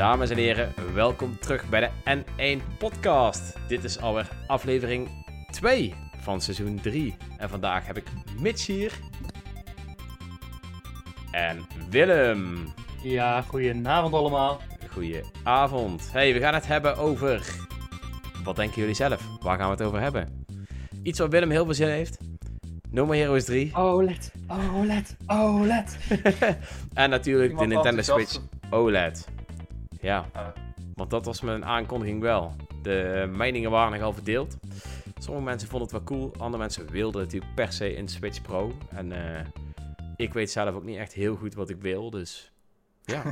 Dames en heren, welkom terug bij de N1 Podcast. Dit is alweer aflevering 2 van seizoen 3. En vandaag heb ik Mitch hier. En Willem. Ja, goedenavond allemaal. Goedenavond. Hey, we gaan het hebben over. Wat denken jullie zelf? Waar gaan we het over hebben? Iets waar Willem heel veel zin in heeft. No More Heroes 3. OLED, OLED, OLED. En natuurlijk de Nintendo? Switch OLED. Ja, want dat was mijn aankondiging wel. De meningen waren nogal verdeeld. Sommige mensen vonden het wel cool, andere mensen wilden natuurlijk per se een Switch Pro. En eh, ik weet zelf ook niet echt heel goed wat ik wil, dus ja.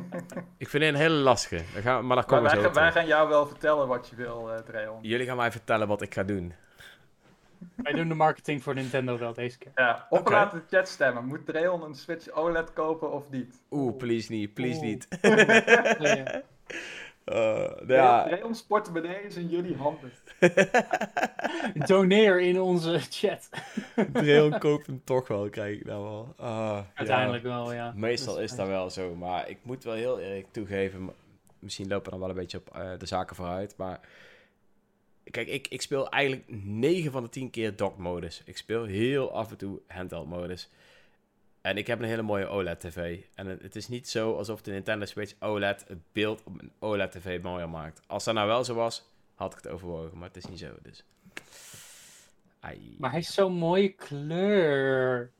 ik vind het een hele lastige, gaan, maar daar Maar komen we wij, zo gaan- wij jou wel vertellen wat je wil, Dreon. Jullie gaan mij vertellen wat ik ga doen. Wij doen de marketing voor Nintendo wel deze keer. Ja, of laat de chat stemmen. Moet Dreon een Switch OLED kopen of niet? Oeh, please niet, please Oeh. niet. Ja. Eh, Ja. ja, Dreon's portemonnee is in jullie handen. Doneer in onze chat. Dreon koopt hem toch wel, krijg ik nou wel. Ah, ja. Uiteindelijk wel, ja. Meestal Dus, is dat wel zo, maar ik moet wel heel eerlijk toegeven, misschien lopen we dan wel een beetje op eh, de zaken vooruit, maar kijk, ik, ik speel eigenlijk 9 van de 10 keer dock-modus. Ik speel heel af en toe handheld-modus. En ik heb een hele mooie OLED-tv. En het, is niet zo alsof de Nintendo Switch OLED het beeld op een OLED-tv mooier maakt. Als dat nou wel zo was, had ik het overwogen, maar het is niet zo, dus... Ai. Maar hij is zo'n mooie kleur.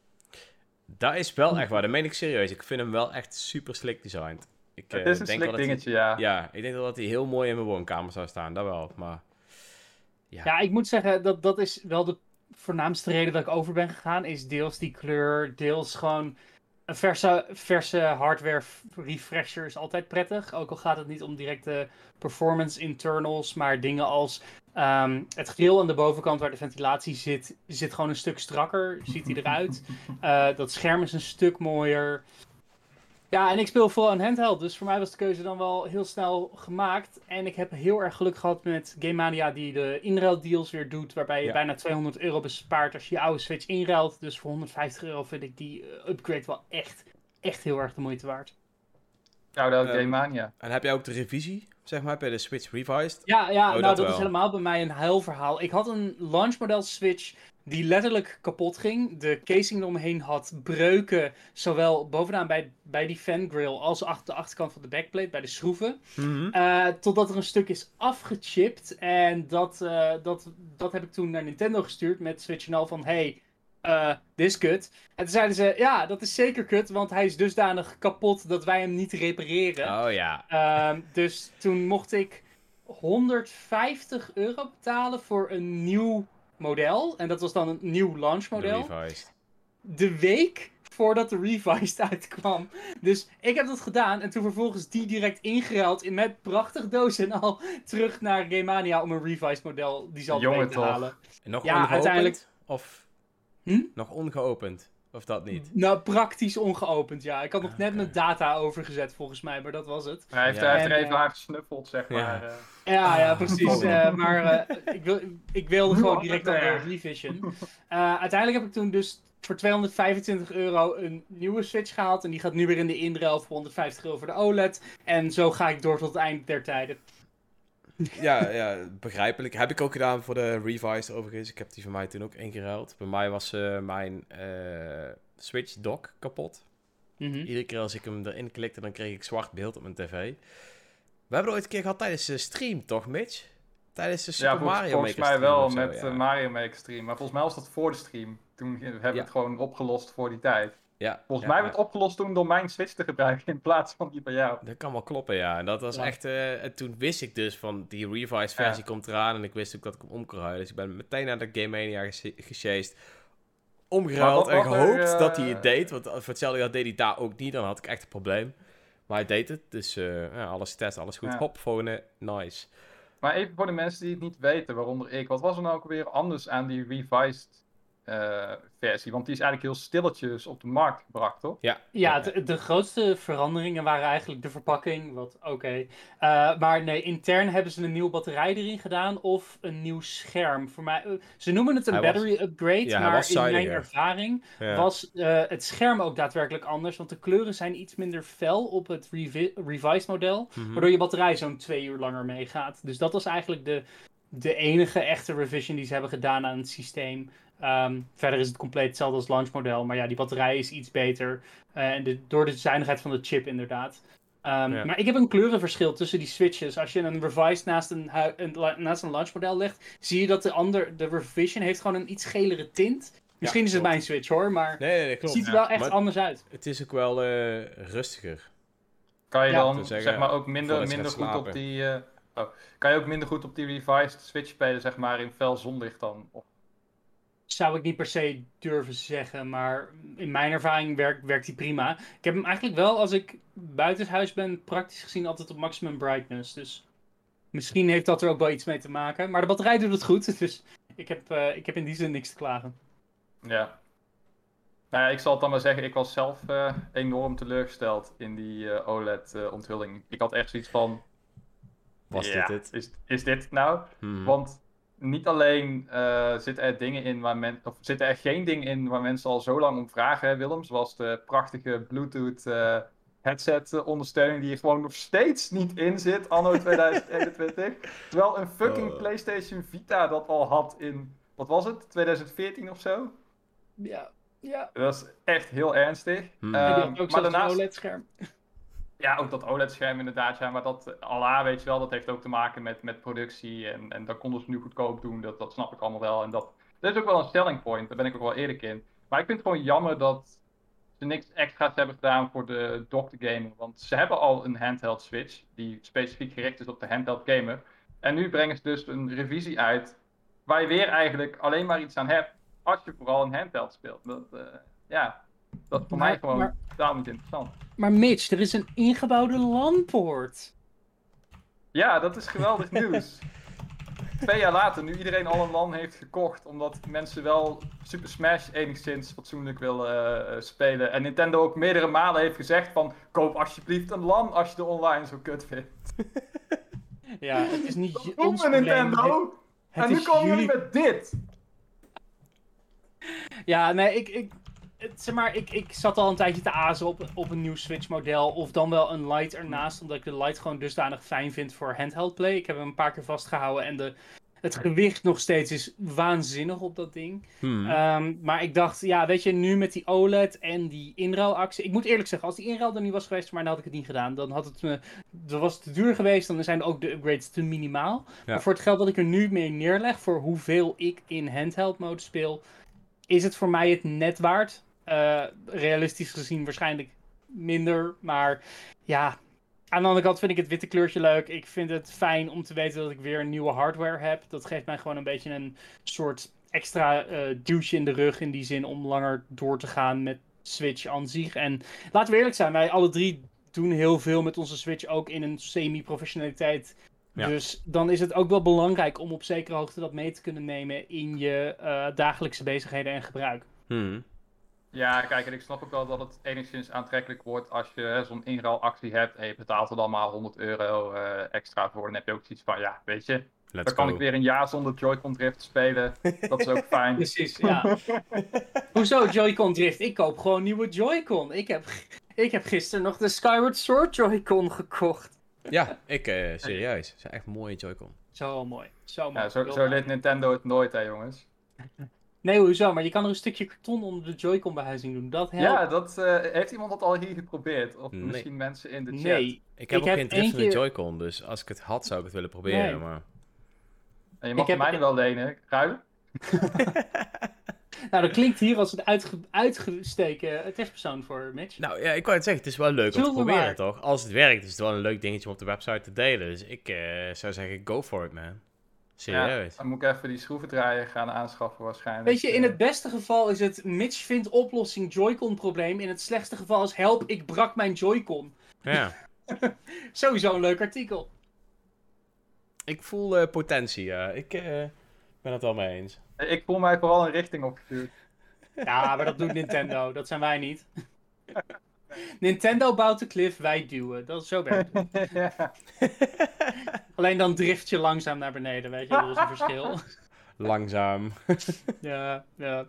Dat is wel echt waar, dat meen ik serieus. Ik vind hem wel echt super slick designed. Ik, Het eh, is een denk hij- dingetje, ja. Ja, ik denk wel dat hij heel mooi in mijn woonkamer zou staan, dat wel. Maar Ja, ik moet zeggen, dat, dat is wel de voornaamste reden dat ik over ben gegaan. Is deels die kleur, deels gewoon een verse, verse hardware refresher is altijd prettig. Ook al gaat het niet om directe performance internals, maar dingen als ehm, het grill aan de bovenkant waar de ventilatie zit, zit gewoon een stuk strakker. Ziet hij eruit. Eh, dat scherm is een stuk mooier. Ja, en ik speel vooral een handheld, dus voor mij was de keuze dan wel heel snel gemaakt. En ik heb heel erg geluk gehad met Game Mania die de inruildeals weer doet, waarbij je Ja. bijna 200 euro bespaart als je je oude Switch inruilt. Dus voor 150 euro vind ik die eh, upgrade wel echt, echt heel erg de moeite waard. Nou, dat Ehm, Game Mania. En heb jij ook de revisie, zeg maar, bij de Switch Revised? Ja, ja Oh, nou dat is helemaal bij mij een huilverhaal. Ik had een launchmodel Switch die letterlijk kapot ging. De casing eromheen had breuken, zowel bovenaan bij, bij die fangrill als achter de achterkant van de backplate, bij de schroeven. Mhm. Eh, totdat er een stuk is afgechipt. En dat, eh, dat, dat heb ik toen naar Nintendo gestuurd met Switch en al van... Hey, eh, dit is kut. En toen zeiden ze, ja, dat is zeker kut, want hij is dusdanig kapot dat wij hem niet repareren. Oh ja. Ehm, dus toen mocht ik 150 euro betalen voor een nieuw model. En dat was dan een nieuw launchmodel De Revised. de week voordat de Revised uitkwam. Dus ik heb dat gedaan en toen vervolgens die direct ingeruild in met prachtig doos en al terug naar Game Mania om een Revised model die zal Jongen, te toch. halen. En nog Ja, uiteindelijk- Of Hm? nog ongeopend? Of dat niet? Nou, praktisch ongeopend, ja. Ik had nog net mijn data overgezet volgens mij, maar dat was het. Hij heeft, Ja. hij heeft er En, even eh, aan gesnuffeld, zeg Ja. maar. eh. Ja, ja, Ah, precies. oh. eh, maar eh, ik, wil, ik wilde gewoon direct al de revision. Eh, uiteindelijk heb ik toen dus voor 225 euro een nieuwe Switch gehaald. En die gaat nu weer in de inruil voor 150 euro voor de OLED. En zo ga ik door tot het eind der tijden. Ja, ja, begrijpelijk. Heb ik ook gedaan voor de Revised overigens. Ik heb die van mij toen ook ingeruild. Bij mij was eh, mijn eh, Switch dock kapot. Mhm. Iedere keer als ik hem erin klikte, dan kreeg ik zwart beeld op mijn tv. We hebben er ooit een keer gehad tijdens de stream, toch Mitch? Tijdens de Super Ja, volgens, Mario volgens Maker mij stream wel of zo, met ja. Mario Maker stream. Maar volgens mij was dat voor de stream. Toen hebben we Ja. het gewoon opgelost voor die tijd. Ja, Volgens ja, mij werd het opgelost toen door mijn Switch te gebruiken in plaats van die bij jou. Dat kan wel kloppen, ja. En dat was Ja. echt... eh, en toen wist ik dus van die revised versie komt eraan. En ik wist ook dat ik hem om kon ruilen. Dus ik ben meteen naar de Game Mania gesjeest. Omgeruild en er, gehoopt eh, dat hij het deed. Want voor hetzelfde geld deed hij daar ook niet. Dan had ik echt een probleem. Maar hij deed het. Dus eh, ja, alles getest, alles goed. Hop, volgende. Nice. Maar even voor de mensen die het niet weten, waaronder ik. Wat was er nou ook weer anders aan die revised uh, versie. Want die is eigenlijk heel stilletjes op de markt gebracht, toch? Ja, ja de, de grootste veranderingen waren eigenlijk de verpakking, wat oké. Eh, maar nee, intern hebben ze een nieuwe batterij erin gedaan of een nieuw scherm. Voor mij, eh, ze noemen het een battery upgrade, ja, maar in mijn ervaring was het scherm ook daadwerkelijk anders. Want de kleuren zijn iets minder fel op het revised model, mhm. waardoor je batterij zo'n twee uur langer meegaat. Dus dat was eigenlijk de, de enige echte revision die ze hebben gedaan aan het systeem. Ehm, verder is het compleet hetzelfde als launchmodel. Maar ja, die batterij is iets beter. Uh, en de, door de zuinigheid van de chip, inderdaad. Um, Maar ik heb een kleurenverschil tussen die switches. Als je een revised naast een, een, naast een launchmodel legt, zie je dat de, ander, de revision heeft gewoon een iets gelere tint. Misschien is het mijn switch hoor, maar nee, nee, het ziet er wel echt anders uit. Het is ook wel uh, rustiger. Kan je dan zeg maar ook minder, minder goed op die. Uh, oh, kan je ook minder goed op die revised switch spelen, zeg maar, in fel zonlicht dan? Of zou ik niet per se durven zeggen, maar in mijn ervaring werkt, werkt hij prima. Ik heb hem eigenlijk wel, als ik buitenshuis ben, praktisch gezien altijd op maximum brightness. Dus misschien heeft dat er ook wel iets mee te maken. Maar de batterij doet het goed, dus ik heb, uh, ik heb in die zin niks te klagen. Ja. Nou ja, ik zal het dan maar zeggen, ik was zelf uh, enorm teleurgesteld in die uh, OLED-onthulling. ik had echt zoiets van... Was dit het? Is, is dit het nou? Hmm. Want niet alleen uh, zitten er dingen in waar men, of zitten er geen dingen in waar mensen al zo lang om vragen, hè, Willem, zoals de prachtige Bluetooth uh, headset eh, ondersteuning die er gewoon nog steeds niet in zit, anno 2021. Terwijl een fucking oh. PlayStation Vita dat al had in, wat was het, 2014 of zo? Ja, ja. Dat is echt heel ernstig. Hmm. Um, ook maar daarnaast... OLED-scherm. Ja, ook dat OLED-scherm inderdaad. Ja, maar dat, Allah weet je wel, dat heeft ook te maken met, met productie. En, en dat konden ze nu goedkoop doen, dat, dat snap ik allemaal wel. En dat, dat is ook wel een selling point, daar ben ik ook wel eerlijk in. Maar ik vind het gewoon jammer dat ze niks extra's hebben gedaan voor de doctor gamer. Want ze hebben al een handheld switch, die specifiek gericht is op de handheld gamer. En nu brengen ze dus een revisie uit, waar je weer eigenlijk alleen maar iets aan hebt, als je vooral een handheld speelt. Dat, uh, ja, dat is voor mij gewoon maar, niet interessant. Maar Mitch, er is een ingebouwde LAN-poort. Ja, dat is geweldig nieuws. Twee jaar later, nu iedereen al een LAN heeft gekocht, omdat mensen wel Super Smash enigszins fatsoenlijk willen uh, spelen. En Nintendo ook meerdere malen heeft gezegd van, koop alsjeblieft een LAN als je de online zo kut vindt. Ja, het is niet dat ons Nintendo! Het, en nu komen jullie met dit! Ja, nee, ik, ik, zeg maar, ik, ik zat al een tijdje te azen op, op een nieuw Switch model. Of dan wel een Lite ernaast. Omdat ik de Lite gewoon dusdanig fijn vind voor handheld play. Ik heb hem een paar keer vastgehouden. En de, het gewicht nog steeds is waanzinnig op dat ding. Hmm. Ehm, maar ik dacht, ja, weet je, nu met die OLED en die inruilactie. Ik moet eerlijk zeggen, als die inruil er niet was geweest, maar dan had ik het niet gedaan. Dan had het me. Dan was het te duur geweest. Dan zijn ook de upgrades te minimaal. Maar voor het geld dat ik er nu mee neerleg, voor hoeveel ik in handheld mode speel, is het voor mij het net waard. Uh, realistisch gezien waarschijnlijk minder. Maar ja, aan de andere kant vind ik het witte kleurtje leuk. Ik vind het fijn om te weten dat ik weer nieuwe hardware heb. Dat geeft mij gewoon een beetje een soort extra uh, douche in de rug. In die zin om langer door te gaan met Switch aan zich. En laten we eerlijk zijn, wij alle drie doen heel veel met onze Switch. Ook in een semi-professionaliteit. Dus dan is het ook wel belangrijk om op zekere hoogte dat mee te kunnen nemen in je uh, dagelijkse bezigheden en gebruik. Hmm. Ja, kijk, en ik snap ook wel dat het enigszins aantrekkelijk wordt als je zo'n inruilactie hebt en je betaalt er dan maar 100 euro uh, extra voor. Dan heb je ook iets van, ja, weet je, dan kan ik weer een jaar zonder Joy-Con Drift spelen. Dat is ook fijn. Precies, ja. Hoezo Joy-Con Drift? Ik koop gewoon nieuwe Joy-Con. Ik heb, ik heb gisteren nog de Skyward Sword Joy-Con gekocht. Ja, ik uh, serieus. Het zijn echt mooie Joy-Con. Zo mooi. Zo mooi. Ja, zo, zo leert Nintendo het nooit, hè jongens. Nee, hoezo? Maar je kan er een stukje karton onder de Joy-Con behuizing doen. Dat helpt. Ja, dat, uh, heeft iemand dat al hier geprobeerd? Of misschien mensen in de chat? Nee. Ik heb ook geen driftende keer... Joy-Con, dus als ik het had zou ik het willen proberen, nee. maar... En je mag ik mij wel lenen, ruilen? nou, dat klinkt hier als een uitge uitgesteken testpersoon voor Mitch. Nou ja, ik wou het zeggen, het is wel leuk om te proberen, toch? Als het werkt, is het wel een leuk dingetje om op de website te delen. Dus ik uh, zou zeggen, go for it, man. Serieus? Ja, dan moet ik even die schroevendraaier gaan aanschaffen waarschijnlijk. Weet je, in het beste geval is het Mitch vindt oplossing Joy-Con probleem. In het slechtste geval is help, ik brak mijn Joy-Con. Ja. Sowieso een leuk artikel. Ik voel uh, potentie, ja. Ik, uh, ben het al mee eens. Ik voel mij vooral een richting opgestuurd. Ja, maar dat doet Nintendo. Dat zijn wij niet. Nintendo bouwt de cliff, wij duwen. Dat is zo werkt ja. Alleen dan drift je langzaam naar beneden, weet je. Dat is een verschil. Langzaam. Ja, ja.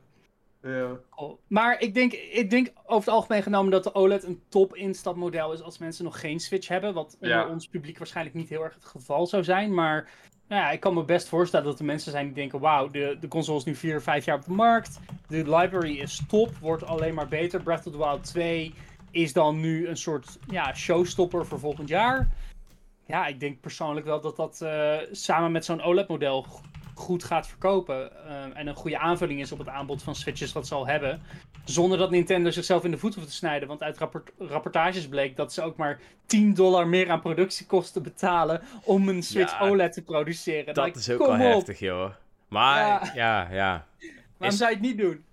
Ja. Oh, Maar ik denk, ik denk over het algemeen genomen dat de OLED een top instapmodel is als mensen nog geen Switch hebben. Wat onder Ja. ons publiek waarschijnlijk niet heel erg het geval zou zijn. Maar nou ja, ik kan me best voorstellen dat er mensen zijn die denken: wauw, de, de console is nu 4, 5 jaar op de markt. De library is top, wordt alleen maar beter. Breath of the Wild 2 is dan nu een soort ja, showstopper voor volgend jaar. Ja, ik denk persoonlijk wel dat dat eh, samen met zo'n OLED-model goed gaat verkopen. eh, en een goede aanvulling is op het aanbod van Switches dat ze al hebben. Zonder dat Nintendo zichzelf in de voet hoeft te snijden. Want uit rapport- rapportages bleek dat ze ook maar 10 dollar meer aan productiekosten betalen om een Switch Ja, OLED te produceren. Dat Like, is ook wel heftig, joh. Maar, Ja. ja, ja. Waarom Is- zou je het niet doen?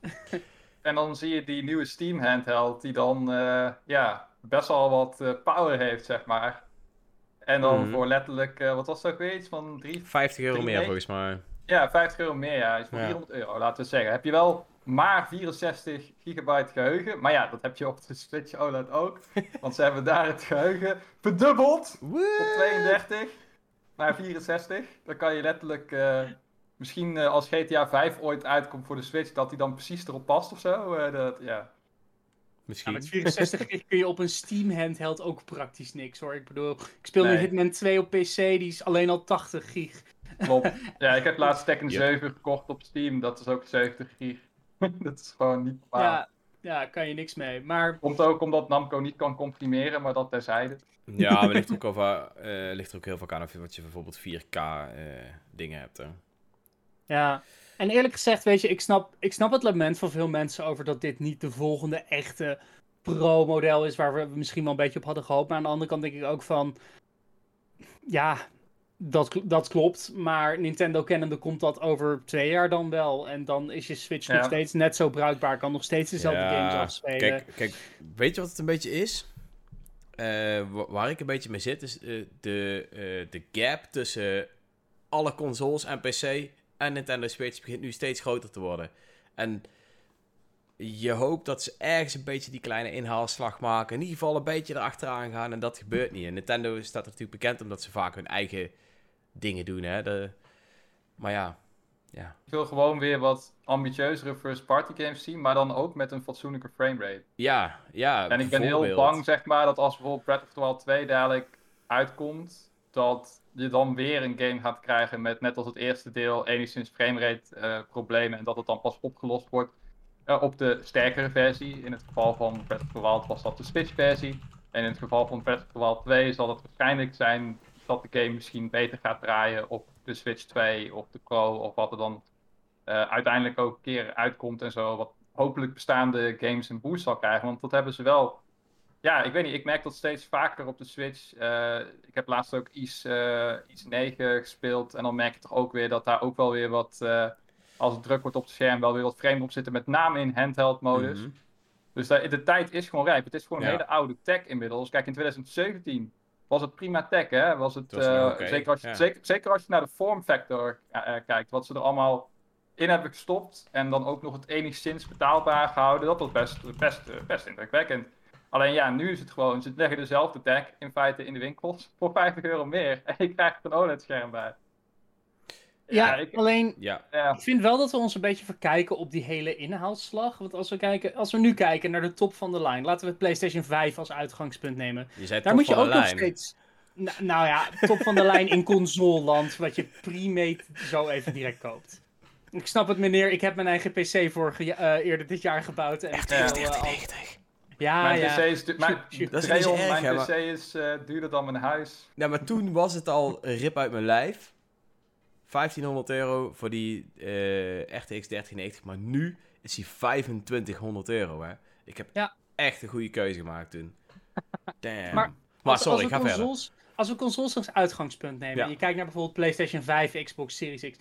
En dan zie je die nieuwe Steam handheld die dan eh, ja, best wel wat eh, power heeft, zeg maar. En dan Mhm. voor letterlijk, eh, wat was dat ook weer iets van 3, 50 euro Drie meer volgens mij. ja, 50 euro meer, ja. Is voor Ja. 400 euro, laten we zeggen. Heb je wel maar 64 gigabyte geheugen, maar ja, dat heb je op de Switch OLED ook. want ze hebben daar het geheugen verdubbeld op 32 naar 64. Dan kan je letterlijk, misschien eh, als GTA 5 ooit uitkomt voor de Switch, dat die dan precies erop past of zo. eh, dat, ja. Ja, Misschien. met 64 gig kun je op een Steam handheld ook praktisch niks hoor. Ik bedoel, ik speel nu. Hitman 2 op PC, die is alleen al 80 gig. Klopt. Ja, ik heb laatst Tekken Yep. 7 gekocht op Steam. Dat is ook 70 gig. dat is gewoon niet normaal. Ja, ja, kan je niks mee. Maar Komt ook omdat Namco niet kan comprimeren, maar dat terzijde. Ja, maar ligt er ook, over, eh, ligt er ook heel veel aan of je, wat je bijvoorbeeld 4K eh, dingen hebt. Hè. Ja, en eerlijk gezegd, weet je, ik snap, ik snap het lament van veel mensen over dat dit niet de volgende echte pro-model is waar we misschien wel een beetje op hadden gehoopt. Maar aan de andere kant denk ik ook van, ja, dat, dat klopt. Maar Nintendo kennende komt dat over twee jaar dan wel. En dan is je Switch nog steeds net zo bruikbaar, kan nog steeds dezelfde Ja, games afspelen. Kijk, kijk, weet je wat het een beetje is? Eh, wa- waar ik een beetje mee zit, is eh, de, eh, de gap tussen alle consoles en PC en Nintendo Switch begint nu steeds groter te worden. En je hoopt dat ze ergens een beetje die kleine inhaalslag maken. In ieder geval een beetje erachteraan gaan en dat gebeurt niet. En Nintendo staat er natuurlijk bekend omdat ze vaak hun eigen dingen doen. Hè? De, maar ja, ja. Ik wil gewoon weer wat ambitieuzere first-party games zien, maar dan ook met een fatsoenlijke framerate. Ja, ja. En ik ben heel bang, zeg maar, dat als bijvoorbeeld Breath of the Wild 2 dadelijk uitkomt, dat je dan weer een game gaat krijgen met, net als het eerste deel, enigszins framerate eh, problemen en dat het dan pas opgelost wordt eh, op de sterkere versie. In het geval van Breath of the Wild was dat de Switch-versie. En in het geval van Breath of the Wild 2 zal het waarschijnlijk zijn dat de game misschien beter gaat draaien op de Switch 2 of de Pro of wat er dan eh, uiteindelijk ook een keer uitkomt en zo. Wat hopelijk bestaande games een boost zal krijgen. Want dat hebben ze wel. Ja, ik weet niet. Ik merk dat steeds vaker op de Switch. Eh, ik heb laatst ook iets, iets 9 gespeeld. En dan merk je toch ook weer dat daar ook wel weer wat. eh, als het druk wordt op het scherm, wel weer wat frame op zitten. Met name in handheld modus. Mhm. Dus de, de tijd is gewoon rijp. Het is gewoon een Ja. hele oude tech inmiddels. Kijk, in 2017 was het prima tech, hè? Was het, was eh, zeker, als je, ja. zeker, zeker als je naar de form factor kijkt, wat ze er allemaal in hebben gestopt en dan ook nog het enigszins betaalbaar gehouden, dat was best, best, best indrukwekkend. Alleen ja, nu is het gewoon, ze leggen dezelfde tech in feite in de winkels voor 50 euro meer en je krijgt er een OLED-scherm bij. ja, ik- alleen Ja, Ik vind wel dat we ons een beetje verkijken op die hele inhaalslag. Want als we, kijken, als we nu kijken naar de top van de lijn, laten we het PlayStation 5 als uitgangspunt nemen. je zei Daar top moet je ook nog steeds. Nou, nou ja, top van de lijn in consoleland, wat je pre-made zo even direct koopt. Ik snap het, meneer. Ik heb mijn eigen PC vorige, eh, eerder dit jaar gebouwd. En ik Ja. speel, eh, al- 90. Ja, mijn ja. PC is, mijn. Dat is niet erg, mijn hè, PC maar- is eh, duurder dan mijn huis. Ja, maar toen was het al een rip uit mijn lijf. 1500 euro voor die eh, RTX 3090. Maar nu is die 2500 euro, hè. Ik heb Ja. echt een goede keuze gemaakt toen. Damn. Maar Maar, Als- sorry, als we ga verder. consoles, Als we consoles als uitgangspunt nemen, Ja. en je kijkt naar bijvoorbeeld PlayStation 5, Xbox Series X.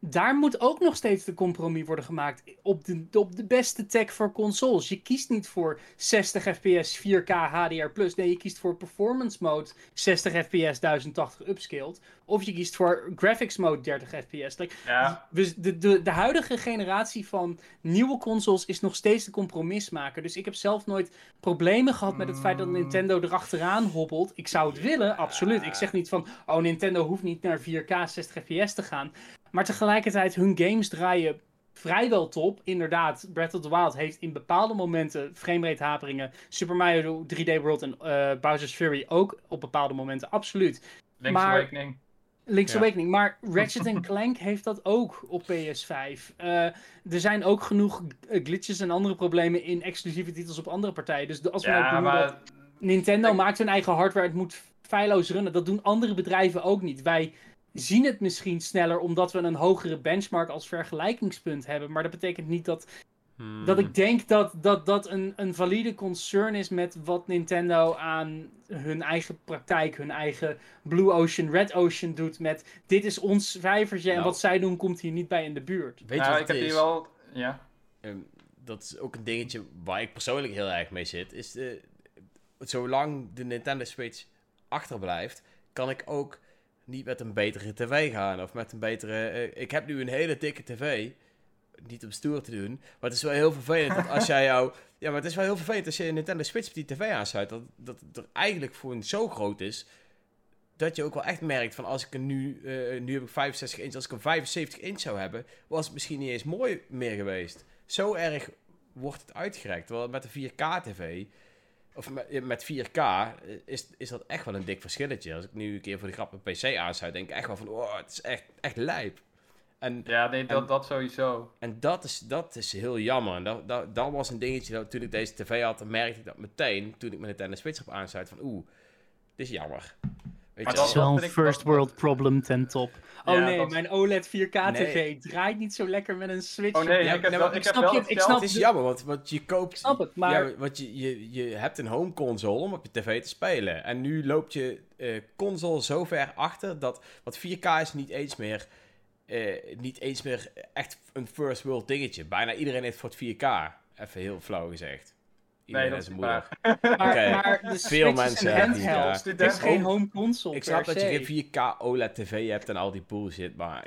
daar moet ook nog steeds de compromis worden gemaakt op de, op de beste tech voor consoles. Je kiest niet voor 60 fps 4K HDR+. Nee, je kiest voor performance mode 60 fps 1080 upscaled. Of je kiest voor graphics mode 30 fps. Like, ja. Dus de, de, de huidige generatie van nieuwe consoles is nog steeds de compromismaker. Dus ik heb zelf nooit problemen gehad met het feit dat Mm. Nintendo erachteraan hobbelt. Ik zou het willen, absoluut. Ik zeg niet van, oh Nintendo hoeft niet naar 4K 60 fps te gaan. Maar tegelijkertijd, hun games draaien vrijwel top. Inderdaad, Breath of the Wild heeft in bepaalde momenten framerate haperingen. Super Mario 3D World en eh, Bowser's Fury ook op bepaalde momenten, absoluut. Link's Maar- Awakening. Link's Ja. Awakening. Maar Ratchet Clank heeft dat ook op PS5. Eh, er zijn ook genoeg eh, glitches en andere problemen in exclusieve titels op andere partijen. Dus als we Ja, doen maar dat Nintendo Ik- maakt hun eigen hardware, het moet feilloos runnen. Dat doen andere bedrijven ook niet. Wij zien het misschien sneller omdat we een hogere benchmark als vergelijkingspunt hebben. Maar dat betekent niet dat Hmm. dat ik denk dat dat, dat een, een valide concern is met wat Nintendo aan hun eigen praktijk, hun eigen Blue Ocean, Red Ocean doet. Met dit is ons vijvertje en Nou. wat zij doen komt hier niet bij in de buurt. Weet je nou, wat ik het heb is? hier wel. Ja. Ehm, dat is ook een dingetje waar ik persoonlijk heel erg mee zit. Is de, zolang de Nintendo Switch achterblijft, kan ik ook niet met een betere tv gaan. Of met een betere... eh, ik heb nu een hele dikke tv. Niet om stoer te doen. Maar het is wel heel vervelend dat als jij jou... Ja, maar het is wel heel vervelend als je een Nintendo Switch op die tv aansluit. Dat, dat het er eigenlijk voor een zo groot is... Dat je ook wel echt merkt van als ik er nu... eh, nu heb ik 65 inch. Als ik een 75 inch zou hebben... Was het misschien niet eens mooi meer geweest. Zo erg wordt het uitgerekt. Terwijl met een 4K tv... Of met, met 4K eh, is, is dat echt wel een dik verschilletje. Als ik nu een keer voor de grap een PC aansluit, denk ik echt wel van, oh, het is echt, echt lijp. En, Ja, nee, dat, En- dat sowieso. en dat, is, dat is heel jammer. En dat, dat, dat was een dingetje, dat toen ik deze tv had, merkte ik dat meteen, toen ik mijn Nintendo Switch op aansluit, van oeh, dit is jammer. Weet Maar je dat is wel- een first dat- world problem ten top. Oh Ja, nee, dat- mijn OLED 4K TV Nee. draait niet zo lekker met een Switch. Oh nee, Ja, ik heb wel, maar ik heb snap wel het ik snap Het is de- jammer, want, want je koopt... Ik snap het, maar- Ja, want je, je, je hebt een home console om op je tv te spelen. En nu loopt je eh, console zo ver achter dat... Want 4K is niet eens meer... eh, niet eens meer echt een first world dingetje. Bijna iedereen heeft voor het 4K. Even heel flauw gezegd. Iedereen dat is moeder. Maar, maar de Veel mensen hebben die. Het is geen home console Ik snap dat je se. geen 4K OLED tv hebt en al die bullshit, maar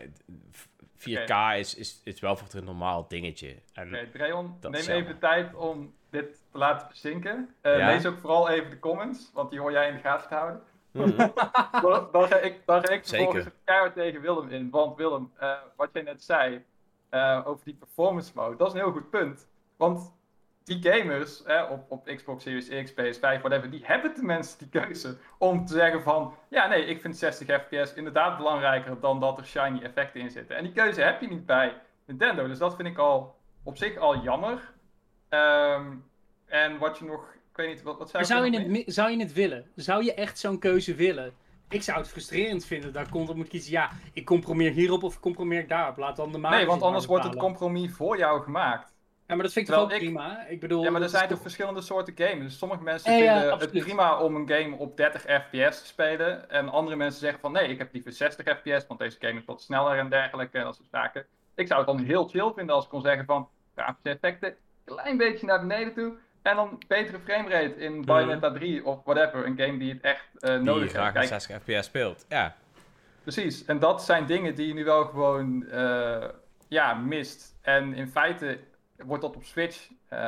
4K is, is, is wel voor het een normaal dingetje. En Oké, Dreon, Dat neem is even tijd om dit te laten bezinken. Eh, Ja? Lees ook vooral even de comments, want die hoor jij in de gaten te houden. Mhm. dan, dan ga ik, dan ga ik vervolgens Zeker. keihard tegen Willem in. Want Willem, eh, wat jij net zei eh, over die performance mode, dat is een heel goed punt. Want die gamers eh, op, op Xbox Series X, PS5, whatever, die hebben tenminste die keuze om te zeggen van, ja nee, ik vind 60 fps inderdaad belangrijker dan dat er shiny effecten in zitten. En die keuze heb je niet bij Nintendo, dus dat vind ik al op zich al jammer. Ehm, en wat je nog, ik weet niet, wat, wat zou je, het, zou je het willen? Zou je echt zo'n keuze willen? Ik zou het frustrerend vinden dat Content moet kiezen. Ja, ik compromeer hierop of ik compromeer daarop. Laat dan de Nee, want anders wordt het compromis voor jou gemaakt. Ja, maar dat vind ik toch ook Terwijl ik- prima? Ik bedoel... Ja, maar er zijn toch verschillende soorten games. Dus sommige mensen Ja, ja, vinden het prima om een game op 30 fps te spelen. En andere mensen zeggen van nee, ik heb liever 60 fps, want deze game is wat sneller en dergelijke en dat soort zaken. Ik zou het dan heel chill vinden als ik kon zeggen van grafische effecten, een klein beetje naar beneden toe. En dan betere framerate in Bayonetta 3 of whatever. Een game die het echt eh, die je nodig graag heeft. met Kijk, 60 fps speelt. Ja. Precies, en dat zijn dingen die je nu wel gewoon eh, ja, mist. En in feite wordt dat op Switch, eh,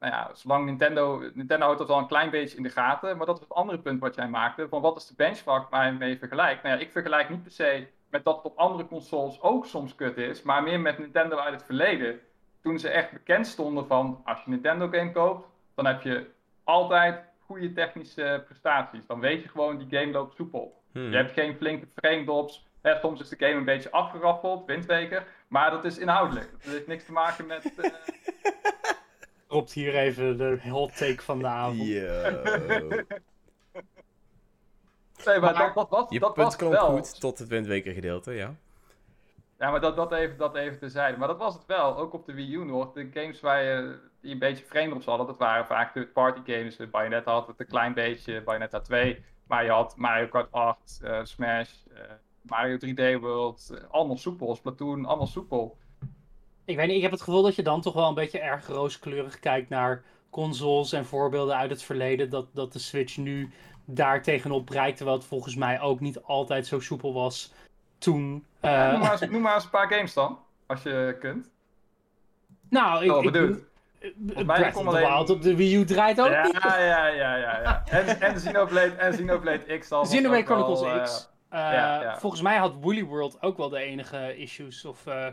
nou ja, zolang Nintendo, Nintendo houdt dat wel een klein beetje in de gaten, maar dat is het andere punt wat jij maakte, van wat is de benchmark waar je mee vergelijkt? Nou ja, ik vergelijk niet per se met dat het op andere consoles ook soms kut is, maar meer met Nintendo uit het verleden. Toen ze echt bekend stonden van, als je een Nintendo game koopt, dan heb je altijd goede technische prestaties. Dan weet je gewoon, die game loopt soepel. Mhm. Je hebt geen flinke frame drops. Hè, soms is de game een beetje afgeraffeld, windweker. Maar dat is inhoudelijk. Dat heeft niks te maken met. eh, Dropt hier even de hot take van de avond. Nee, maar, Maar dat, dat was, Je dat punt was komt wel. goed tot het windweker gedeelte, ja. Ja, maar dat, dat, even, dat even terzijde. Maar dat was het wel. Ook op de Wii U nog. De games waar je, die een beetje frame drops hadden, dat waren vaak third-party games. De Bayonetta had het een klein beetje, Bayonetta 2. Maar je had Mario Kart 8, eh, Smash, eh, Mario 3D World, allemaal soepel. Splatoon, allemaal soepel. Ik weet niet, ik heb het gevoel dat je dan toch wel een beetje erg rooskleurig kijkt naar consoles en voorbeelden uit het verleden. Dat, dat de Switch nu daar tegenop bereikt, terwijl het volgens mij ook niet altijd zo soepel was toen. Uh... noem, maar eens, noem, maar eens, een paar games dan, als je kunt. Nou, ik, oh, ik, Breath of the Wild op de Wii U draait ook ja, niet. Ja, ja, ja, ja. En, en Xenoblade, en Xenoblade X al. Xenoblade Chronicles wel, X. Uh, ja, ja. Volgens mij had Woolly World ook wel de enige issues. Of uh,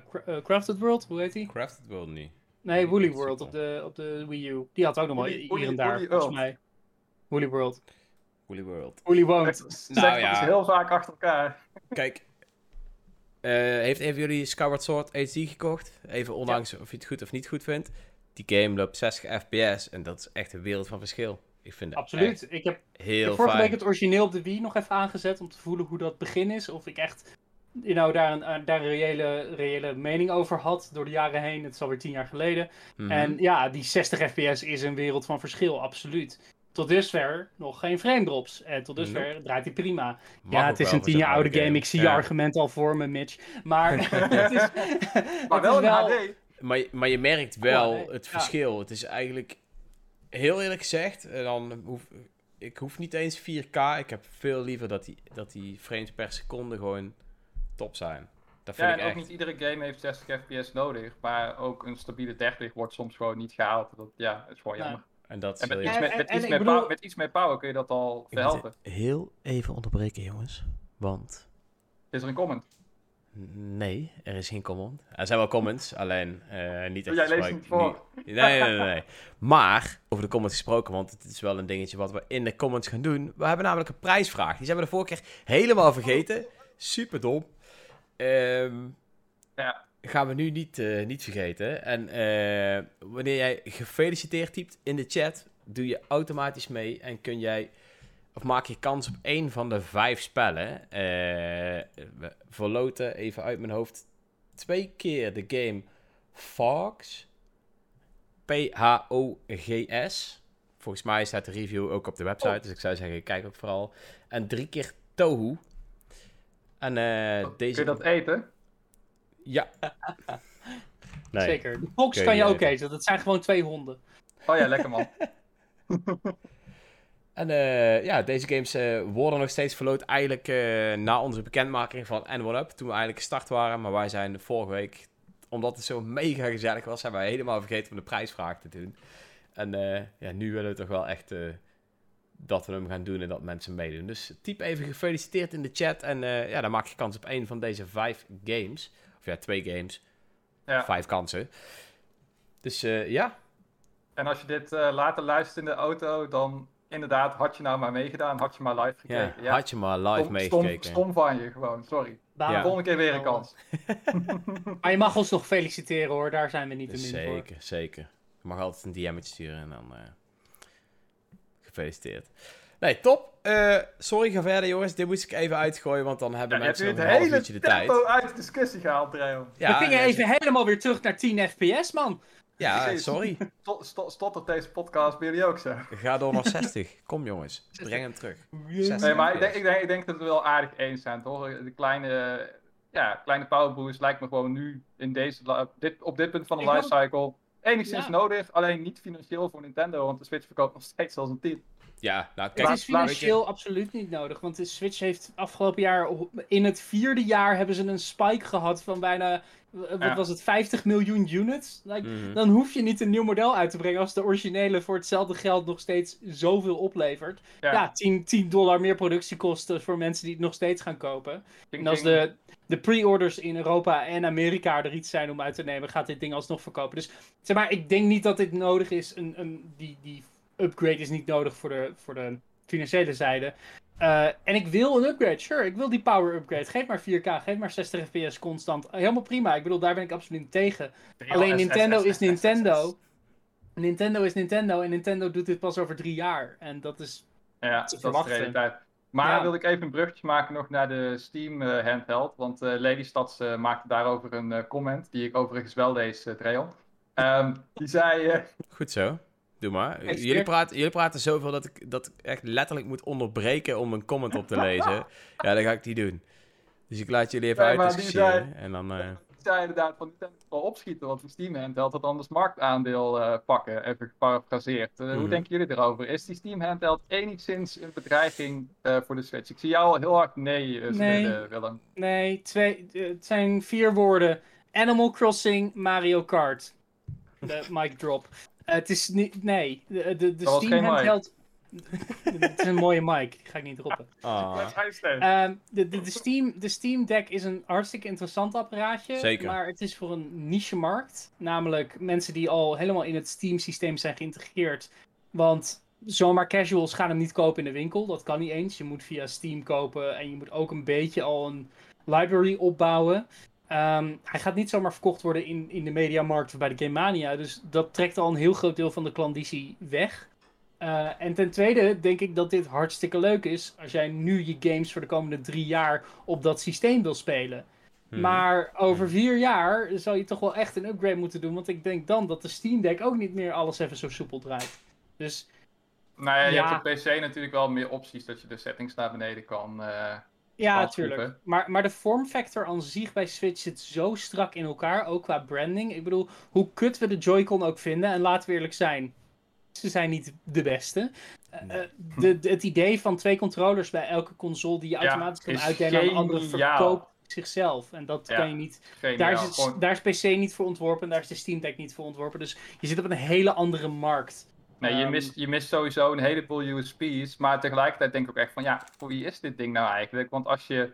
Crafted World, hoe heet die? Crafted World niet. Nee, Woolly World op de, op de Wii U. Die had ook nog wel hier en daar, volgens mij. Woolly World. Woolly World. Woolly World. Nou ja. heel vaak achter elkaar. Kijk, uh, heeft een van jullie Skyward Sword HD gekocht? Even ondanks of je het goed of niet goed vindt die game loopt 60 fps en dat is echt een wereld van verschil. Ik vind Absoluut. Ik heb, heel vorige week het origineel op de Wii nog even aangezet om te voelen hoe dat begin is. Of ik echt you know, daar, een, eh, daar een reële, reële mening over had door de jaren heen. Het is alweer tien jaar geleden. Mhm. En ja, die 60 fps is een wereld van verschil, absoluut. Tot dusver nog geen frame drops. En tot dusver draait hij prima. ja, het is een tien jaar oude game. Ik zie je argument al voor me, Mitch. Maar het is, maar wel een HD. Maar, maar je merkt wel het verschil. Het is eigenlijk, heel eerlijk gezegd, eh, dan hoef, ik hoef niet eens 4K. Ik heb veel liever dat die, dat die frames per seconde gewoon top zijn. Dat vind ja, en ook niet iedere game heeft 60 fps nodig. Maar ook een stabiele 30 wordt soms gewoon niet gehaald. Dat, ja, het is gewoon jammer. En, dat met, iets, met, iets meer power, met iets meer power kun je dat al verhelpen. Heel even onderbreken, jongens. Want... Is er een comment? Nee, er is geen comment. Er zijn wel comments, alleen uh, niet echt Jij leest voor. Nee, nee, nee, nee, Maar, over de comments gesproken, want het is wel een dingetje wat we in de comments gaan doen. We hebben namelijk een prijsvraag. Die zijn we de vorige keer helemaal vergeten. Super dom. Um, ja. Gaan we nu niet, uh, niet vergeten. En uh, wanneer jij gefeliciteerd typt in de chat, doe je automatisch mee en kun jij of maak je kans op één van de vijf spellen. Uh, we verloten even uit mijn hoofd twee keer de game Fox. P-H-O-G-S. Volgens mij staat de review ook op de website. Oh. Dus ik zou zeggen, kijk ook vooral. En drie keer Tohu. En uh, deze... Kun je dat eten? Ja. nee. Zeker. De Fox kan je ook eten. Dat zijn gewoon twee honden. Oh ja, lekker man. En uh, ja, deze games uh, worden nog steeds verloot eigenlijk uh, na onze bekendmaking van N1UP, toen we eigenlijk gestart waren. Maar wij zijn vorige week, omdat het zo mega gezellig was, zijn wij helemaal vergeten om de prijsvraag te doen. En ja, nu willen we toch wel echt dat we hem gaan doen en dat mensen meedoen. Dus typ even gefeliciteerd in de chat en ja, dan maak je kans op één van deze vijf games. Of ja, twee games. Ja. Vijf kansen. Dus ja. En als je dit later luistert in de auto, dan inderdaad, had je nou maar meegedaan, had je maar live gekeken. Ja, had je maar live meegekeken. Stom, van je gewoon, sorry. Ja. Volgende keer weer een kans. maar je mag ons nog feliciteren hoor, daar zijn we niet te min zeker, voor. Zeker, zeker. Je mag altijd een DM'tje sturen en dan uh, gefeliciteerd. Nee, top. Uh, sorry, ga verder jongens. Dit moest ik even uitgooien, want dan hebben ja, mensen nog een half uurtje de tijd. Je hebt uit de discussie gehaald, Dreon. Ja, we gingen even helemaal weer terug naar 10 fps, man. Ja, sorry. Stottert deze podcast bij jullie ook zo? Ga door naar 60. Kom jongens, breng hem terug. Nee, maar ik denk, ik, denk, ik denk dat we wel aardig eens zijn, toch? De kleine, ja, kleine powerboost lijkt me gewoon nu in deze, dit, op dit punt van de lifecycle enigszins nodig. Alleen niet financieel voor Nintendo, want de Switch verkoopt nog steeds als een team. Ja, nou kijk. Het is financieel absoluut niet nodig, want de Switch heeft afgelopen jaar, in het vierde jaar hebben ze een spike gehad van bijna wat was het, 50 miljoen units? Like, mhm. Dan hoef je niet een nieuw model uit te brengen als de originele voor hetzelfde geld nog steeds zoveel oplevert. Ja, 10, 10 dollar meer productiekosten voor mensen die het nog steeds gaan kopen. en als de, de pre-orders in Europa en Amerika er iets zijn om uit te nemen, gaat dit ding alsnog verkopen. Dus zeg maar, ik denk niet dat dit nodig is. Een, een, die, die upgrade is niet nodig voor de, voor de financiële zijde. Uh, en ik wil een upgrade, sure. Ik wil die power upgrade. Geef maar 4K, geef maar 60 fps constant. Helemaal prima. Ik bedoel, daar ben ik absoluut niet tegen. Alleen Nintendo is Nintendo. Nintendo is Nintendo en Nintendo doet dit pas over drie jaar. En dat is. Ja, dat is de realiteit. Maar ja. wil ik even een bruggetje maken nog naar de Steam uh, handheld. Want uh, Lady Stads uh, maakte daarover een comment, die ik overigens wel lees. Um, die zei... Goed zo. Doe maar. Jullie praten, jullie praten zoveel dat ik, dat echt letterlijk moet onderbreken om een comment op te lezen. ja, dat ga ik niet doen. Dus ik laat jullie even uit discussiëren. En dan... Uh... zei inderdaad van Nintendo wel opschieten, want die Steam handheld had anders marktaandeel uh, pakken, even geparafraseerd. Uh, Hoe mhm. denken jullie erover? Is die Steam handheld enigszins een bedreiging voor de Switch? Ik zie jou heel hard nee, nee. Willem. Nee, twee, het zijn vier woorden. Animal Crossing, Mario Kart. De mic drop. Het is niet, nee, de, de, de Steam handheld... Het is een mooie mic, ga ik niet droppen. Ah. Uh, de, de, de, Steam, de Steam Deck is een hartstikke interessant apparaatje. Zeker. Maar het is voor een niche-markt. Namelijk mensen die al helemaal in het Steam-systeem zijn geïntegreerd. Want zomaar casuals gaan hem niet kopen in de winkel. Dat kan niet eens. Je moet via Steam kopen en je moet ook een beetje al een library opbouwen. Um, hij gaat niet zomaar verkocht worden in, in de mediamarkt bij de Game Mania. Dus dat trekt al een heel groot deel van de klandizie weg. Uh, en ten tweede denk ik dat dit hartstikke leuk is als jij nu je games voor de komende drie jaar op dat systeem wil spelen. Hmm. Maar over vier jaar zou je toch wel echt een upgrade moeten doen. Want ik denk dan dat de Steam Deck ook niet meer alles even zo soepel draait. Dus. Nou ja, je hebt op PC natuurlijk wel meer opties dat je de settings naar beneden kan. Uh, ja, natuurlijk. Maar, maar de vormfactor aan zich bij Switch zit zo strak in elkaar, ook qua branding. Ik bedoel, hoe kut we de Joy-Con ook vinden, en laten we eerlijk zijn, ze zijn niet de beste. Uh, de, het idee van twee controllers bij elke console die je automatisch kan uitdelen aan andere verkoopt zichzelf. En dat kan je niet. Daar is, het, daar is PC niet voor ontworpen, daar is de Steam Deck niet voor ontworpen. Dus je zit op een hele andere markt. Nee, je, ehm, mist, je mist sowieso een heleboel USP's. Maar tegelijkertijd denk ik ook echt van ja, voor wie is dit ding nou eigenlijk? Want als je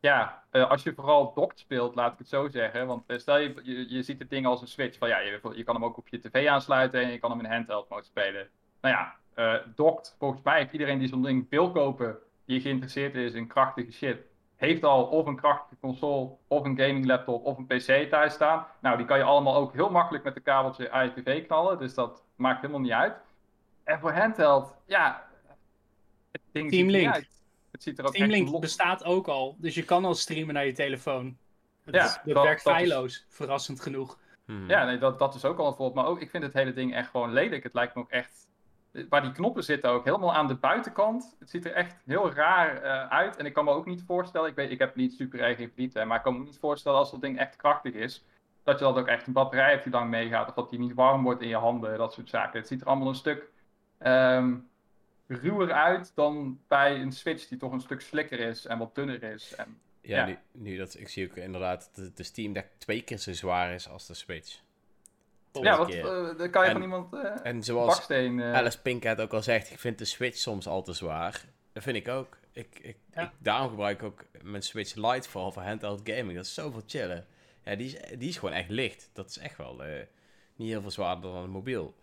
ja, uh, als je vooral docked speelt, laat ik het zo zeggen. Want uh, stel je, je, je, ziet het ding als een Switch. Van ja, je, je, kan hem ook op je tv aansluiten en je kan hem in handheld mode spelen. Nou ja, uh, docked, volgens mij heeft iedereen die zo'n ding wil kopen, die geïnteresseerd is in krachtige shit, heeft al of een krachtige console, of een gaming laptop, of een PC thuis staan. Nou, die kan je allemaal ook heel makkelijk met een kabeltje uit je tv knallen. Dus dat maakt helemaal niet uit. En voor handheld, ja, het ding Team ziet Link. niet uit. Het ziet er ook Steam Link bestaat ook al, dus je kan al streamen naar je telefoon. Het, ja, dat, werkt feilloos, verrassend genoeg. Hmm. Ja, nee, dat, dat is ook al een voorbeeld. Maar ook, ik vind het hele ding echt gewoon lelijk. Het lijkt me ook echt... Waar die knoppen zitten ook, helemaal aan de buitenkant. Het ziet er echt heel raar uh, uit. En ik kan me ook niet voorstellen, ik, weet, ik heb niet super erg in maar ik kan me niet voorstellen als dat ding echt krachtig is, dat je dat ook echt een batterij hebt die lang meegaat, of dat die niet warm wordt in je handen, dat soort zaken. Het ziet er allemaal een stuk um, ruwer uit dan bij een Switch die toch een stuk slikker is en wat dunner is. En, ja, Nu, nu, dat ik zie ook inderdaad dat de Steam Deck twee keer zo zwaar is als de Switch. Ja, wat, uh, dan kan je en, van iemand uh, En zoals baksteen, uh... Alice Pinkhead ook al zegt, ik vind de Switch soms al te zwaar. Dat vind ik ook. Ik, ik, ik daarom gebruik ik ook mijn Switch Lite vooral voor handheld gaming. Dat is zoveel chillen. Ja, die is, die is gewoon echt licht. Dat is echt wel niet heel veel zwaarder dan een mobiel.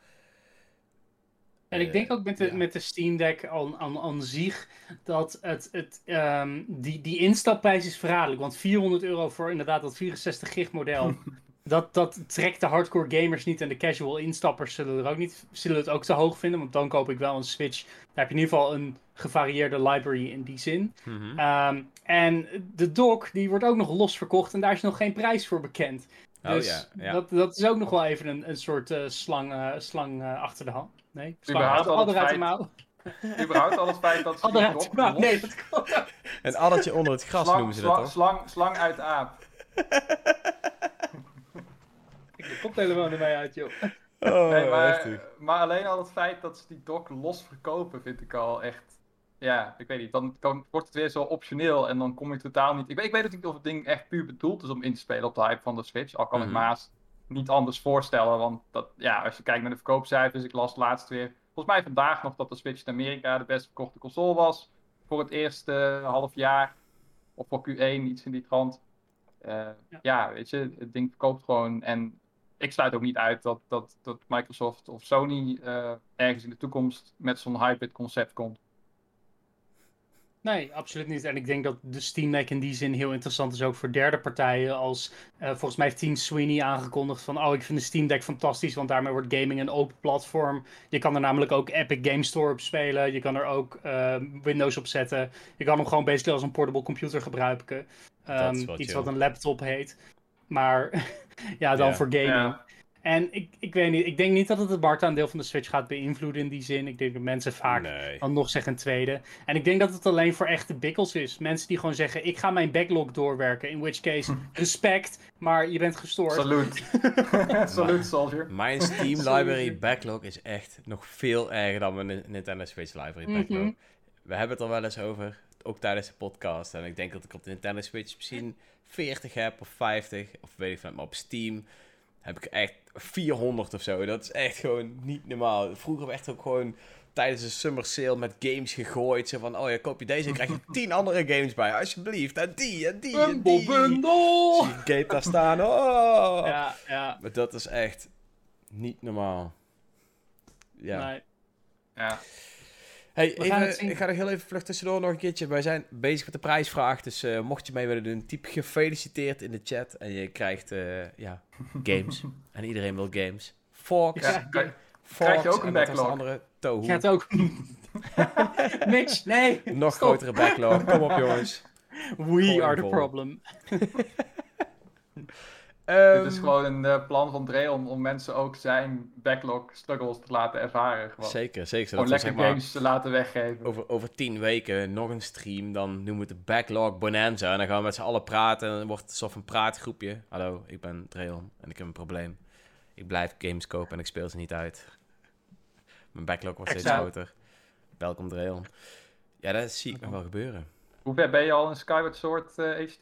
En ik denk ook met de, met de Steam Deck aan, aan, aan zich dat het, het, um, die, die instapprijs is verraderlijk. Want 400 euro voor inderdaad dat 64 gig model, dat, dat trekt de hardcore gamers niet. En de casual instappers zullen, er ook niet, zullen het ook te hoog vinden. Want dan koop ik wel een Switch. Daar heb je in ieder geval een gevarieerde library in die zin. Mhm. Ehm, en de dock die wordt ook nog los verkocht en daar is nog geen prijs voor bekend. Oh, dus ja, ja. Dat, dat is ook nog wel even een, een soort uh, slang, uh, slang uh, achter de hand. Nee, überhaupt al het feit... Überhaupt al het feit dat ze die drop Nee, dat klopt. Een addertje onder het gras noemen ze dat toch? Slang, slang uit de aap. Ik de koptelefoon erbij uit, joh. Oh, nee, maar, maar alleen al het feit dat ze die dock los verkopen, vind ik al echt. Ja, ik weet niet. Dan, dan wordt het weer zo optioneel en dan kom je totaal niet. Ik weet, ik weet niet of het ding echt puur bedoeld is om in te spelen op de hype van de Switch. Al kan mm -hmm. ik mhm. Maas niet anders voorstellen. Want dat, ja, als je kijkt naar de verkoopcijfers, ik las laatst weer. Volgens mij vandaag nog dat de Switch in Amerika de best verkochte console was. Voor het eerste half jaar. Of voor Q1, iets in die trant. Uh, ja. ja. weet je, het ding verkoopt gewoon. En ik sluit ook niet uit dat, dat, dat Microsoft of Sony uh, ergens in de toekomst met zo'n hybrid concept komt. Nee, absoluut niet. En ik denk dat de Steam Deck in die zin heel interessant is ook voor derde partijen. Als uh, volgens mij heeft Team Sweeney aangekondigd van oh, ik vind de Steam Deck fantastisch, want daarmee wordt gaming een open platform. Je kan er namelijk ook Epic Game Store op spelen. Je kan er ook uh, Windows op zetten. Je kan hem gewoon basically als een portable computer gebruiken. Um, iets wat een laptop heet. Maar ja, dan voor gaming. En ik, ik weet niet, ik denk niet dat het het marktaandeel van de Switch gaat beïnvloeden in die zin. Ik denk dat mensen vaak dan nog zeggen een tweede. En ik denk dat het alleen voor echte bikkels is. Mensen die gewoon zeggen, ik ga mijn backlog doorwerken. In which case, respect, maar je bent gestoord. Salut. Salut, soldier. Mijn Steam library backlog is echt nog veel erger dan mijn Nintendo Switch library mhm. backlog. We hebben het er wel eens over, ook tijdens de podcast. En ik denk dat ik op de Nintendo Switch misschien 40 heb of 50, of weet ik veel, maar op Steam heb ik echt 400 of zo. Dat is echt gewoon niet normaal. Vroeger werd echt ook gewoon tijdens de summer sale met games gegooid. Zo van, oh ja, koop je deze en krijg je 10 andere games bij. Alsjeblieft. En die, en die, en die. Bundle! Zie je daar staan. Oh. Ja, ja. Maar dat is echt niet normaal. Ja. Nee. Ja. Hey, even, ik ga er heel even vlug tussendoor nog een keertje. Wij zijn bezig met de prijsvraag. Dus uh, mocht je mee willen doen, typ gefeliciteerd in de chat. En je krijgt uh, ja, games. en iedereen wil games. Fox. Ja, krijg je ook een backlog. andere Toho. Gaat ook. Mitch, nee. Nog grotere backlog. Kom op, jongens. We are the problem. Um, Dit is gewoon een uh, plan van Dre om, om mensen ook zijn backlog struggles te laten ervaren. Gewoon. Zeker, zeker. Gewoon lekker zeg maar, games te laten weggeven. Over, over tien weken nog een stream, dan noemen we het de backlog bonanza. En dan gaan we met z'n allen praten en dan wordt het alsof een praatgroepje. Hallo, ik ben Dreon en ik heb een probleem. Ik blijf games kopen en ik speel ze niet uit. Mijn backlog wordt steeds groter. Welkom Dreon. Ja, dat zie ik nog wel gebeuren. Hoe ver ben je al in Skyward Sword uh, eh, HD?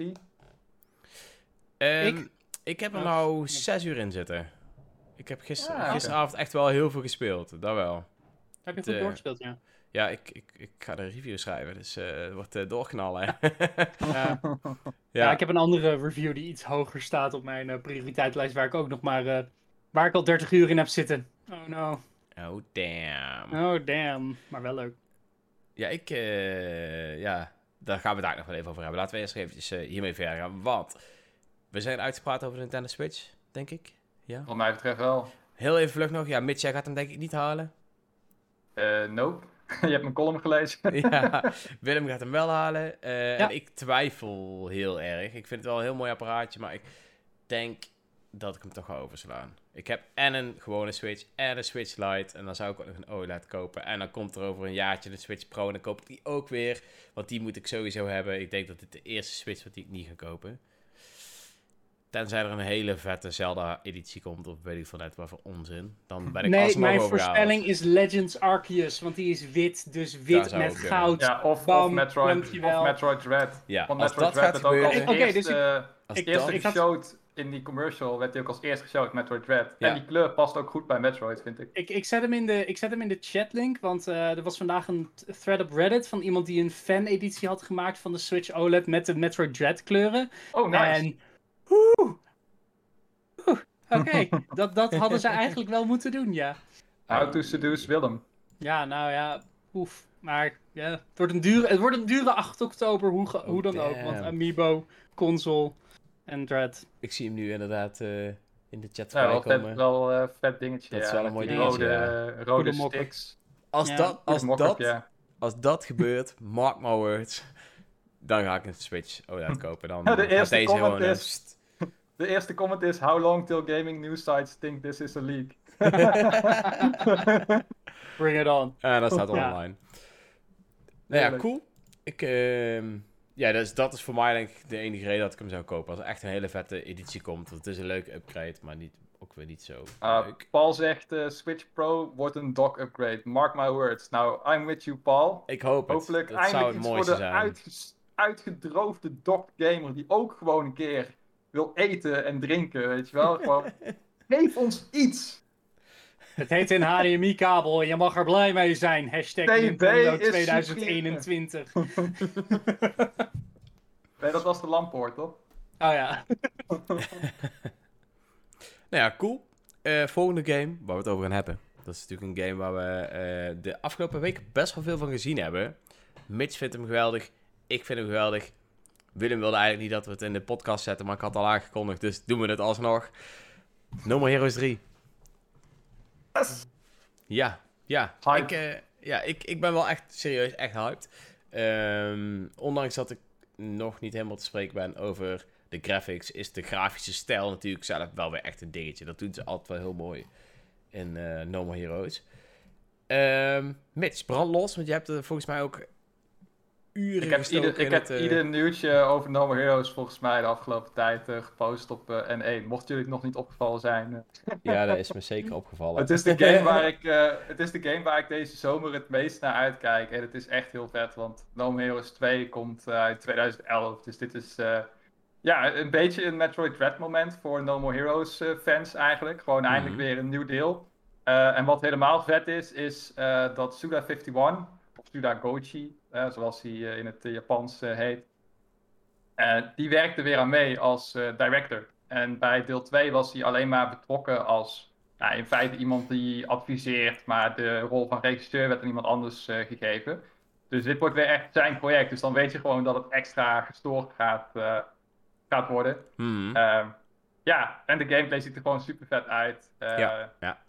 Um, ik? Ik heb er nou zes uur in zitten. Ik heb gister, ah, gisteravond echt wel heel veel gespeeld. Dat wel. Heb je goed uh, doorgespeeld, ja? Ja, ik, ik, ik ga de review schrijven, dus uh, het wordt uh, doorknallen. ja. ja. ik heb een andere review die iets hoger staat op mijn prioriteitslijst, waar ik ook nog maar, waar ik al 30 uur in heb zitten. Oh no. Oh damn. Oh damn, maar wel leuk. Ja, ik, ja, daar gaan we daar nog wel even over hebben. Laten we eerst even hiermee verder gaan, want... We zijn uitgepraat over de Nintendo Switch, denk ik. Ja. Wat mij betreft wel. Heel even vlug nog. Ja, Mitch, jij gaat hem denk ik niet halen. Uh, nope. Je hebt mijn column gelezen. ja, Willem gaat hem wel halen. Uh, En ik twijfel heel erg. Ik vind het wel een heel mooi apparaatje, maar ik denk dat ik hem toch ga overslaan. Ik heb en een gewone Switch en een Switch Lite. En dan zou ik ook nog een OLED kopen. En dan komt er over een jaartje de Switch Pro. En dan koop ik die ook weer. Want die moet ik sowieso hebben. Ik denk dat dit de eerste Switch wordt die ik niet ga kopen. Tenzij er een hele vette Zelda-editie komt, of weet ik van net wat voor onzin. Dan ben ik Nee, mijn voorspelling is Legends Arceus, want die is wit, dus wit met goud. Ja, of, of, Metroid, of Metroid Dread. Ja, want Metroid Dread werd ook als okay, dus ik, eerste ik, geshowd in die commercial, werd hij ook als eerste geshowd, Metroid Dread. En die kleur past ook goed bij Metroid, vind ik. Ik, ik, zet, hem in de, ik zet hem in de chatlink, want uh, er was vandaag een thread op Reddit van iemand die een fan-editie had gemaakt van de Switch OLED met de Metroid Dread kleuren. Oh, nice. En Oeh. Oké, dat, dat hadden ze eigenlijk wel moeten doen, ja. How to seduce Willem. Ja, nou ja, oef. Maar ja, het wordt een dure, het wordt een dure 8 oktober, hoe, hoe oh, dan ook. Want Amiibo, console en Dread. Ik zie hem nu inderdaad uh, in de chat ja, wel vet, wel uh, vet dingetje. Dat is wel een mooi dingetje. Rode, ja. rode sticks. Als, dat, als, dat, als dat gebeurt, mark my words, dan ga ik een Switch OLED kopen. Dan ja, de eerste deze comment is... De eerste comment is: How long till gaming news sites think this is a leak? Bring it on. En dat staat online. Nou ja, cool. Ik, uh, ja, dus dat is voor mij denk ik de enige reden dat ik hem zou kopen. Als er echt een hele vette editie komt. Want het is een leuke upgrade, maar niet, ook weer niet zo uh, leuk. Paul zegt uh, Switch Pro wordt een dock upgrade. Mark my words. Nou, I'm with you, Paul. Ik hoop het. Hopelijk dat eindelijk iets voor de uitgedroogde docked gamer die ook gewoon een keer wil eten en drinken, weet je wel. Gewoon, geef ons iets. Het heet een HDMI-kabel en je mag er blij mee zijn. Hashtag Nintendo 2021. nee, dat was de lampoort, toch? Oh ja. nou ja, cool. Uh, volgende game waar we het over gaan hebben. Dat is natuurlijk een game waar we uh, de afgelopen weken best wel veel van gezien hebben. Mitch vindt hem geweldig. Ik vind hem geweldig. Willem wilde eigenlijk niet dat we het in de podcast zetten, maar ik had al aangekondigd, dus doen we het alsnog. No More Heroes 3. Yes. Ja, ja. Ik, uh, ja ik, ik ben wel echt serieus echt hyped. Um, ondanks dat ik nog niet helemaal te spreken ben over de graphics, is de grafische stijl natuurlijk zelf wel weer echt een dingetje. Dat doen ze altijd wel heel mooi in uh, No More Heroes. Um, Mitch, brand los, want je hebt er volgens mij ook uren Ik heb, ieder, ik heb ieder nieuwtje over No More Heroes volgens mij de afgelopen tijd uh, gepost op uh, N1. Mocht jullie het nog niet opgevallen zijn. ja, dat is me zeker opgevallen. het, is de game waar ik, het is de game waar ik deze zomer het meest naar uitkijk. En het is echt heel vet, want No More Heroes 2 komt uit 2011. Dus dit is ja, een beetje een Metroid Dread moment voor No More Heroes fans eigenlijk. Gewoon eindelijk mhm. weer een nieuw deel. Uh, en wat helemaal vet is, is uh, dat Suda51, of Suda Gochi, zoals hij in het Japans heet, die werkte weer aan mee als director. En bij deel 2 was hij alleen maar betrokken als nou, in feite iemand die adviseert, maar de rol van regisseur werd aan iemand anders gegeven. Dus dit wordt weer echt zijn project. Dus dan weet je gewoon dat het extra gestoord gaat, gaat worden. Mm. ja, en de gameplay ziet er gewoon super vet uit. ja, ja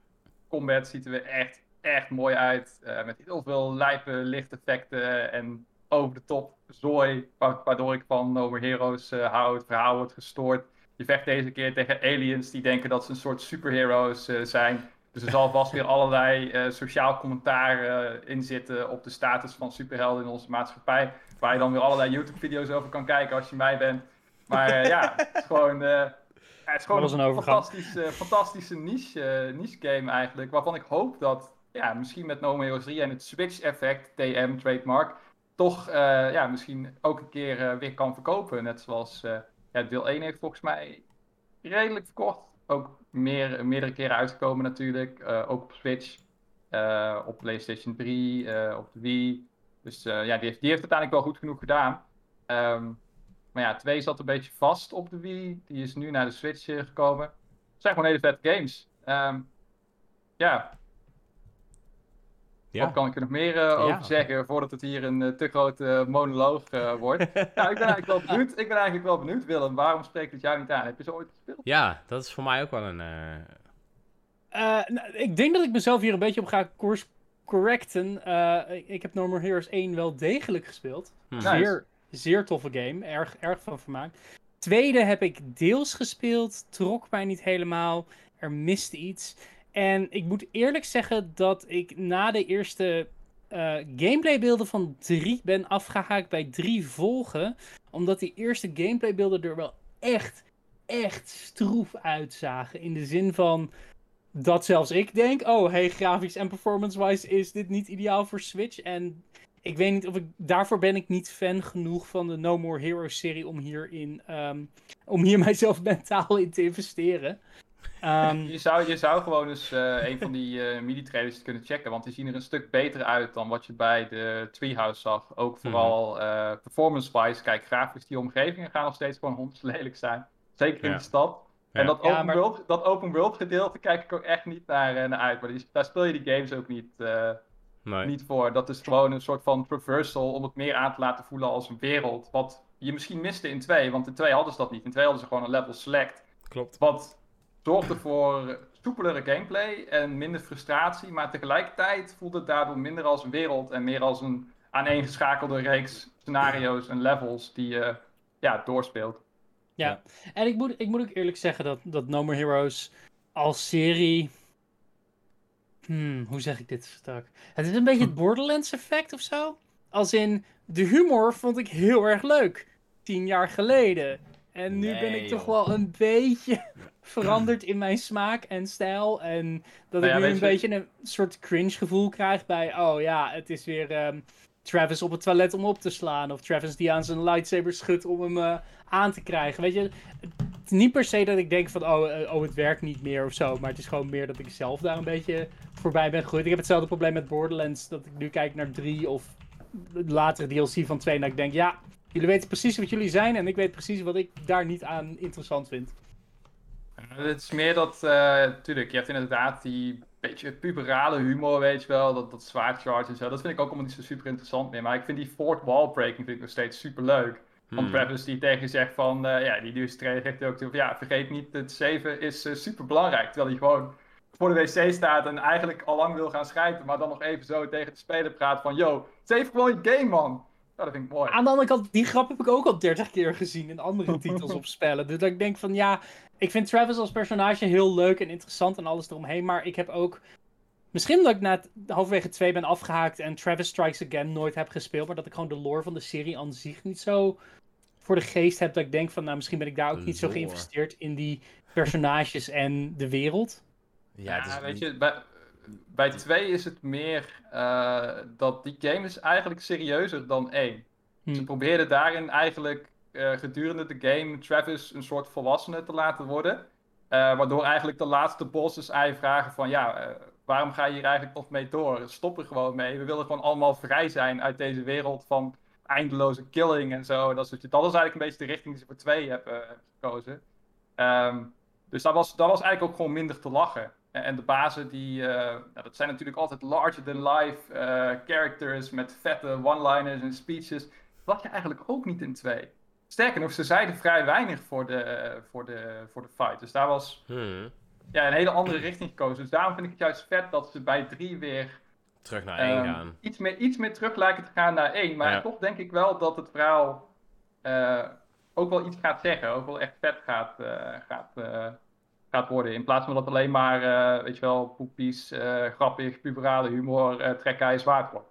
combat ziet er weer echt, echt mooi uit. Uh, met heel veel lijpe lichteffecten en over de top zooi. Waardoor ik van No More Heroes uh, hou. Het verhaal wordt gestoord. Je vecht deze keer tegen aliens die denken dat ze een soort superheroes uh, zijn. Dus er zal vast weer allerlei sociaal commentaar in zitten op de status van superhelden in onze maatschappij. Waar je dan weer allerlei YouTube-video's over kan kijken als je mij bent. Maar ja, het is gewoon het is gewoon een, fantastische, fantastische niche, uh, niche game eigenlijk. Waarvan ik hoop dat ja, misschien met No More Heroes 3 en het Switch-effect, TM, trademark, toch uh, ja, misschien ook een keer uh, weer kan verkopen. Net zoals ja, deel 1 heeft volgens mij redelijk verkocht. Ook meer, meerdere keren uitgekomen natuurlijk. ook op Switch, op PlayStation 3, op de Wii. Dus ja, die heeft, die heeft uiteindelijk wel goed genoeg gedaan. Um, maar ja, 2 zat een beetje vast op de Wii. Die is nu naar de Switch eh, gekomen. Het zijn gewoon hele vette games. Um, ja. Ja. Wat kan ik er nog meer uh, over zeggen voordat het hier een uh, te grote monoloog wordt? nou, ik ben eigenlijk wel benieuwd. Ik ben eigenlijk wel benieuwd, Willem. Waarom spreekt het jou niet aan? Heb je zo ooit gespeeld? Ja, dat is voor mij ook wel een... Nou, ik denk dat ik mezelf hier een beetje op ga course correcten. ik heb No More Heroes 1 wel degelijk gespeeld. Hmm. Zeer, Zeer toffe game. Erg, erg van vermaakt. Tweede heb ik deels gespeeld. Trok mij niet helemaal. Er miste iets. En ik moet eerlijk zeggen dat ik na de eerste uh, gameplaybeelden van 3 ben afgehaakt bij 3 volgen. Omdat die eerste gameplaybeelden er wel echt, echt stroef uitzagen. In de zin van dat zelfs ik denk: oh, hey, grafisch en performance-wise is dit niet ideaal voor Switch. En ik weet niet of ik. Daarvoor ben ik niet fan genoeg van de No More Heroes serie om hier, in, um, om hier mijzelf mentaal in te investeren. Um, je, zou, je zou gewoon eens uh, een van die uh, midi-trailers kunnen checken, want die zien er een stuk beter uit dan wat je bij de Treehouse zag. Ook mhm. vooral uh, performance-wise. Kijk, grafisch, die omgevingen gaan nog steeds gewoon hondslelijk zijn. Zeker in de stad. En dat, open world, dat open world gedeelte kijk ik ook echt niet naar, naar uit. Maar die, daar speel je die games ook niet nee. niet voor. Dat is gewoon een soort van traversal om het meer aan te laten voelen als een wereld. Wat je misschien miste in 2, want in 2 hadden ze dat niet. In 2 hadden ze gewoon een level select. Klopt. Wat zorgde voor soepelere gameplay en minder frustratie. Maar tegelijkertijd voelde het daardoor minder als een wereld en meer als een aaneengeschakelde reeks scenario's en levels die je ja, doorspeelt. Ja. ja, en ik moet, ik moet ook eerlijk zeggen dat, dat No More Heroes als serie Hmm, hoe zeg ik dit strak? Het is een beetje het Borderlands effect of zo. Als in, de humor vond ik heel erg leuk. Tien jaar geleden. En nu ben ik toch wel een beetje veranderd in mijn smaak en stijl. En dat nou ik nu een beetje een soort cringe gevoel krijg bij... Oh ja, het is weer um, Travis op het toilet om op te slaan. Of Travis die aan zijn lightsaber schudt om hem uh, aan te krijgen. Weet je, het is niet per se dat ik denk van... Oh, uh, oh, het werkt niet meer of zo. Maar het is gewoon meer dat ik zelf daar een beetje voorbij ben gegroeid. Ik heb hetzelfde probleem met Borderlands. Dat ik nu kijk naar 3 of later DLC van 2. En dat ik denk, ja, jullie weten precies wat jullie zijn. En ik weet precies wat ik daar niet aan interessant vind. Het is meer dat, uh, tuurlijk, je hebt inderdaad die beetje puberale humor, weet je wel. Dat, dat zwaardcharge en zo. Dat vind ik ook allemaal niet zo super interessant meer. Maar ik vind die fourth wall breaking vind ik nog steeds super leuk. Van hmm. Travis die tegen je zegt van, uh, ja, die trailer zegt ook, van, ja, vergeet niet, het 7 is uh, super belangrijk. Terwijl hij gewoon voor de wc staat en eigenlijk al lang wil gaan schrijven, maar dan nog even zo tegen de speler praat van, yo, save gewoon je game, man. Dat vind ik mooi. Aan de andere kant, die grap heb ik ook al 30 keer gezien in andere titels op spellen. Dus dat ik denk van ja, ik vind Travis als personage heel leuk en interessant en alles eromheen. Maar ik heb ook. Misschien dat ik na halverwege 2 ben afgehaakt en Travis Strikes Again nooit heb gespeeld. Maar dat ik gewoon de lore van de serie aan zich niet zo voor de geest heb. Dat ik denk van nou, misschien ben ik daar ook niet zo geïnvesteerd in die personages en de wereld. Ja, ja weet je, bij, bij twee is het meer uh, dat die game is eigenlijk serieuzer dan één. Hm. Ze probeerden daarin eigenlijk uh, gedurende de game Travis een soort volwassene te laten worden. Uh, waardoor eigenlijk de laatste bosses eigenlijk vragen van ja, waarom ga je hier eigenlijk nog mee door? Stop er gewoon mee. We willen gewoon allemaal vrij zijn uit deze wereld van eindeloze killing en zo. Dat, soort, dat is eigenlijk een beetje de richting die ze voor twee hebben gekozen. Um, dus dat was, dat was eigenlijk ook gewoon minder te lachen. En de bazen, die, uh, nou, dat zijn natuurlijk altijd larger-than-life uh, characters met vette one-liners en speeches. Dat je eigenlijk ook niet in twee. Sterker nog, ze zeiden vrij weinig voor de, voor de, voor de fight. Dus daar was hmm. ja, een hele andere richting gekozen. Dus daarom vind ik het juist vet dat ze bij drie weer... Terug naar één um, gaan. Iets meer, iets meer terug lijken te gaan naar één. Maar toch denk ik wel dat het verhaal uh, ook wel iets gaat zeggen. Ook wel echt vet gaat, gaat gaat worden. In plaats van dat alleen maar, uh, weet je wel, poepies, uh, grappig, puberale humor, uh, trekken hij zwaard wordt.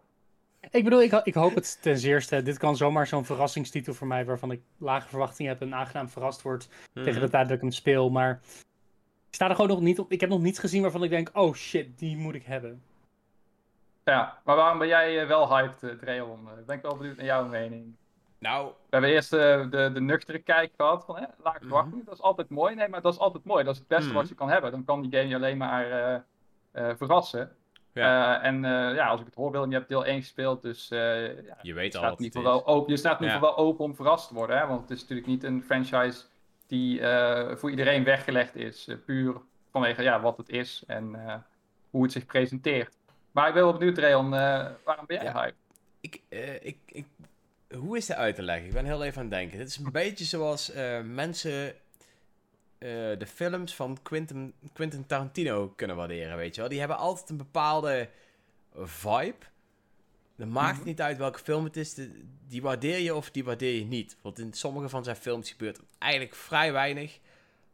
Ik bedoel, ik, ik, hoop het ten zeerste. Dit kan zomaar zo'n verrassingstitel voor mij, waarvan ik lage verwachtingen heb en aangenaam verrast word mhm. tegen de tijd dat ik hem speel. Maar ik sta er gewoon nog niet op. Ik heb nog niets gezien waarvan ik denk, oh shit, die moet ik hebben. Ja, maar waarom ben jij wel hyped, Dreon? Ik ben wel benieuwd naar jouw mening. Nou... We hebben eerst uh, de, de nuchtere kijk gehad van, hè, laag mm -hmm. dat is altijd mooi. Nee, maar dat is altijd mooi. Dat is het beste mm -hmm. wat je kan hebben. Dan kan die game je alleen maar uh, uh, verrassen. Ja. en ja, als ik het hoor, wil, je hebt deel 1 gespeeld, dus ja, je weet al het is. Wel open, je staat in ieder geval wel open om verrast te worden. Hè? Want het is natuurlijk niet een franchise die voor iedereen weggelegd is. puur vanwege ja, wat het is en hoe het zich presenteert. Maar ik ben wel benieuwd, Reon, waarom ben jij ja. hype? Ik, ik, ik hoe is het uit te leggen? Ik ben heel even aan het denken. Het is een beetje zoals uh, mensen uh, de films van Quentin, Quentin Tarantino kunnen waarderen, weet je wel. Die hebben altijd een bepaalde vibe. Dan maakt het mhm. niet uit welke film het is. die waardeer je of die waardeer je niet. Want in sommige van zijn films gebeurt eigenlijk vrij weinig.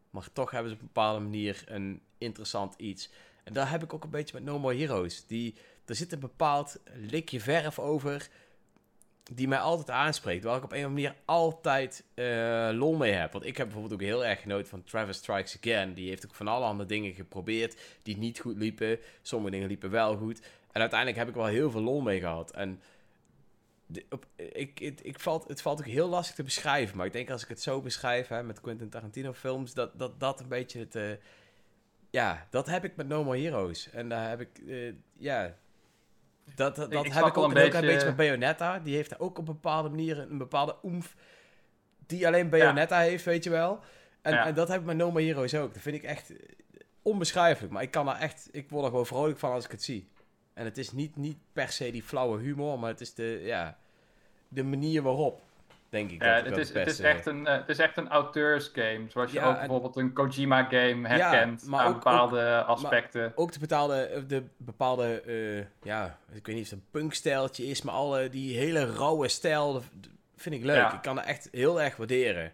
Maar toch hebben ze op een bepaalde manier een interessant iets. En daar heb ik ook een beetje met No More Heroes. Die, er zit een bepaald likje verf over die mij altijd aanspreekt. Waar ik op een of manier altijd uh, lol mee heb. Want ik heb bijvoorbeeld ook heel erg genoten van Travis Strikes Again. Die heeft ook van alle andere dingen geprobeerd die niet goed liepen. Sommige dingen liepen wel goed. En uiteindelijk heb ik wel heel veel lol mee gehad. En op, ik, ik, ik valt, het valt ook heel lastig te beschrijven. Maar ik denk als ik het zo beschrijf hè, met Quentin Tarantino films, dat dat, dat een beetje het... Uh, ja, dat heb ik met No More Heroes. En daar heb ik... Uh, ja, dat, dat, dat heb ik ook een, beetje... een beetje met Bayonetta. Die heeft ook op een bepaalde manier een bepaalde oemf die alleen Bayonetta heeft, weet je wel. En, en, dat heb ik met No More Heroes ook. Dat vind ik echt onbeschrijfelijk. Maar ik kan er echt... Ik word er gewoon vrolijk van als ik het zie. En het is niet, niet per se die flauwe humor, maar het is de, ja, de manier waarop denk ik. Ja, het, is, het, is echt een, uh, het is echt een auteursgame. Zoals je ook bijvoorbeeld een Kojima-game herkent ja, maar ook, bepaalde aspecten. ook de bepaalde, de bepaalde uh, ja, ik weet niet of het een punkstijltje is, maar alle die hele rauwe stijl vind ik leuk. Ik kan het echt heel erg waarderen.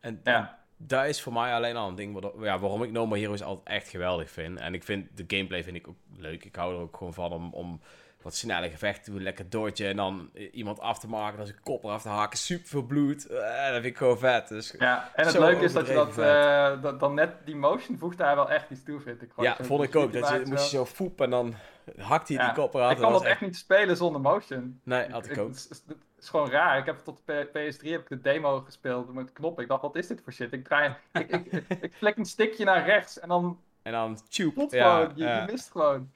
En, ja. daar is voor mij alleen al een ding wat, ja, waarom ik No More Heroes altijd echt geweldig vind. En ik vind de gameplay vind ik ook leuk. Ik hou er ook gewoon van om, om wat snelle gevechten doen, lekker doortje en dan iemand af te maken, als een kop eraf te haken, super veel bloed. Uh, dat vind ik gewoon vet. Dus ja, en het leuke is dat je dat, uh, dat, dan net die motion voegt daar wel echt iets toe, vind ik. ja, vond ik ook. Dat je, moest je zo foep en dan hakt hij die kop eraf. Ik kan dat echt niet spelen zonder motion. Nee, had ik, ook. Het is, gewoon raar. Ik heb tot PS3 heb ik de demo gespeeld met knoppen. Ik dacht, wat is dit voor shit? Ik draai, ik, ik, ik, ik flik een stikje naar rechts en dan... En dan tube. Ja, je, je mist gewoon.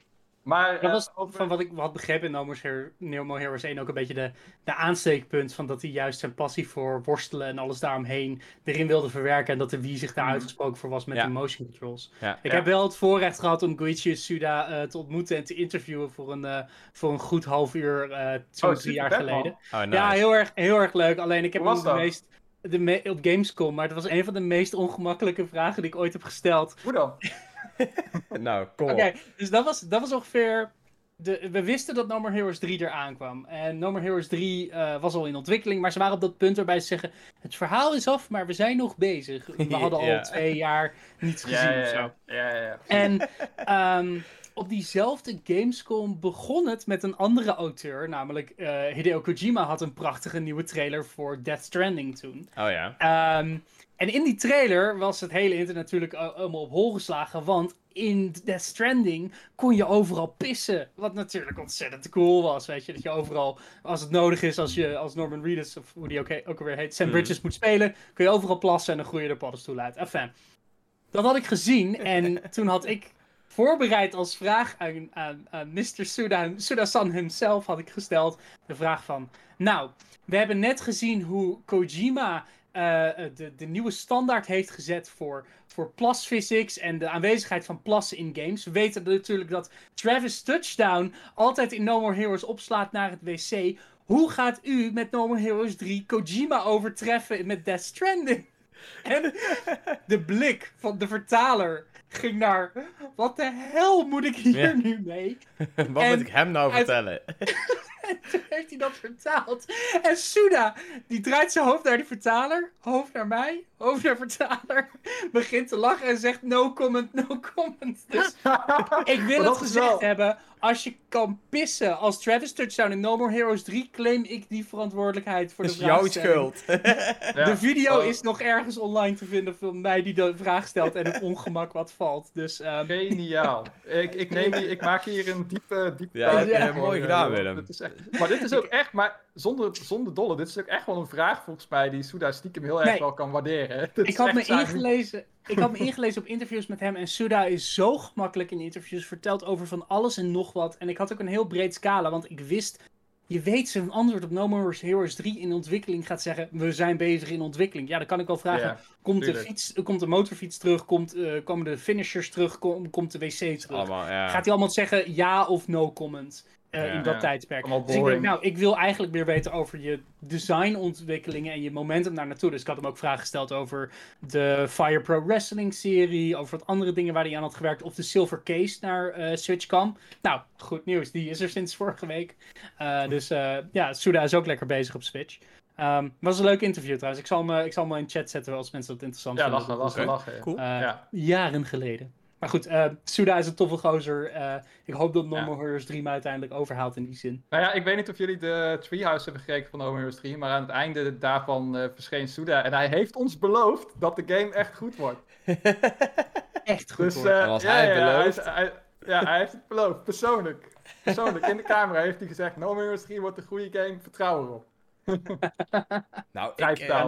Maar, dat was over... van wat ik had begrepen in No More Heroes 1 ook een beetje de, de aansteekpunt van dat hij juist zijn passie voor worstelen en alles daaromheen erin wilde verwerken en dat de wie zich daar mhm. uitgesproken voor was met de motion controls. Ik heb wel het voorrecht gehad om Goichi Suda uh, te ontmoeten en te interviewen voor een, uh, voor een goed half uur, uh, twee, oh, drie jaar geleden. Oh, nice. Ja, heel erg, heel erg leuk. Alleen ik heb hem de meest... De me op Gamescom, maar het was een van de meest ongemakkelijke vragen die ik ooit heb gesteld. Hoe dan? nou, kom Oké, dus dat was, dat was ongeveer de, we wisten dat No More Heroes 3 eraan kwam. En No More Heroes 3 uh, was al in ontwikkeling, maar ze waren op dat punt waarbij ze zeggen: Het verhaal is af, maar we zijn nog bezig. We hadden al twee jaar niets gezien ja, of zo. Ja, ja, En um, op diezelfde Gamescom begon het met een andere auteur, namelijk uh, Hideo Kojima had een prachtige nieuwe trailer voor Death Stranding toen. Oh ja. Um, en in die trailer was het hele internet natuurlijk allemaal op hol geslagen, want in Death Stranding kon je overal pissen. Wat natuurlijk ontzettend cool was, weet je. Dat je overal, als het nodig is, als je als Norman Reedus, of hoe die ook, ook alweer heet, Sam mhm. Bridges moet spelen, kun je overal plassen en dan groeien er paddenstoelen uit. Enfin, dat had ik gezien en toen had ik voorbereid als vraag aan, aan, aan Mr. Suda, Suda-san himself had ik gesteld de vraag van... Nou, we hebben net gezien hoe Kojima uh, de, de nieuwe standaard heeft gezet voor, voor physics en de aanwezigheid van plassen in games. We weten natuurlijk dat Travis Touchdown altijd in No More Heroes opslaat naar het wc. Hoe gaat u met No More Heroes 3 Kojima overtreffen met Death Stranding? En de blik van de vertaler ging naar: wat de hel moet ik hier nu mee? wat moet ik hem nou vertellen? en toen heeft hij dat vertaald. En Suda, die draait zijn hoofd naar die vertaler, hoofd naar mij, hoofd naar vertaler, begint te lachen en zegt no comment, no comment. Dus ik wil het gezegd hebben, als je kan pissen als Travis Touchdown in No More Heroes 3, claim ik die verantwoordelijkheid voor de vraag. Dat is jouw schuld. de video is nog ergens online te vinden van mij die de vraag stelt en het ongemak wat valt. Dus, um... Geniaal. Ik, ik, neem hier, ik maak hier een diepe... diepe ja, ja, mooi gedaan Willem. Is echt... Maar dit is ook echt, maar zonder, zonder dolle, dit is ook echt wel een vraag volgens mij die Suda stiekem heel erg wel kan waarderen. ik had, me ingelezen, ik had me ingelezen op interviews met hem en Suda is zo gemakkelijk in interviews, vertelt over van alles en nog wat. En ik had ook een heel breed scala, want ik wist, je weet zijn antwoord op No More Heroes 3 in ontwikkeling gaat zeggen, we zijn bezig in ontwikkeling. Ja, dan kan ik wel vragen, komt, de fiets, komt de motorfiets terug, komt, uh, komen de finishers terug, komt de wc terug? Allemaal, ja. Gaat hij allemaal zeggen ja of no comment? Uh, in dat tijdperk. Dus ik denk, nou, ik wil eigenlijk meer weten over je designontwikkelingen en je momentum daar naartoe. Dus ik had hem ook vragen gesteld over de Fire Pro Wrestling serie, over wat andere dingen waar hij aan had gewerkt, of de Silver Case naar uh, Switch kwam. Nou, goed nieuws, die is er sinds vorige week. Uh, dus ja, Suda is ook lekker bezig op Switch. Um, was een leuk interview trouwens. Ik zal hem, ik zal hem in chat zetten als mensen dat interessant ja, vinden. Ja, lachen, lachen, lachen. Cool. Ja. Jaren geleden. Maar goed, uh, Suda is een toffe gozer. Uh, ik hoop dat No More Heroes 3 me uiteindelijk overhaalt in die zin. Nou ja, ik weet niet of jullie de Treehouse hebben gekeken van No More Heroes 3. Maar aan het einde daarvan uh, verscheen Suda. En hij heeft ons beloofd dat de game echt goed wordt. echt goed dus, wordt. was ja, hij ja, beloofd. Hij, ja, hij heeft het beloofd. Persoonlijk. Persoonlijk. In de camera heeft hij gezegd: No More Heroes 3 wordt een goede game. Vertrouw erop. nou, ik, uh,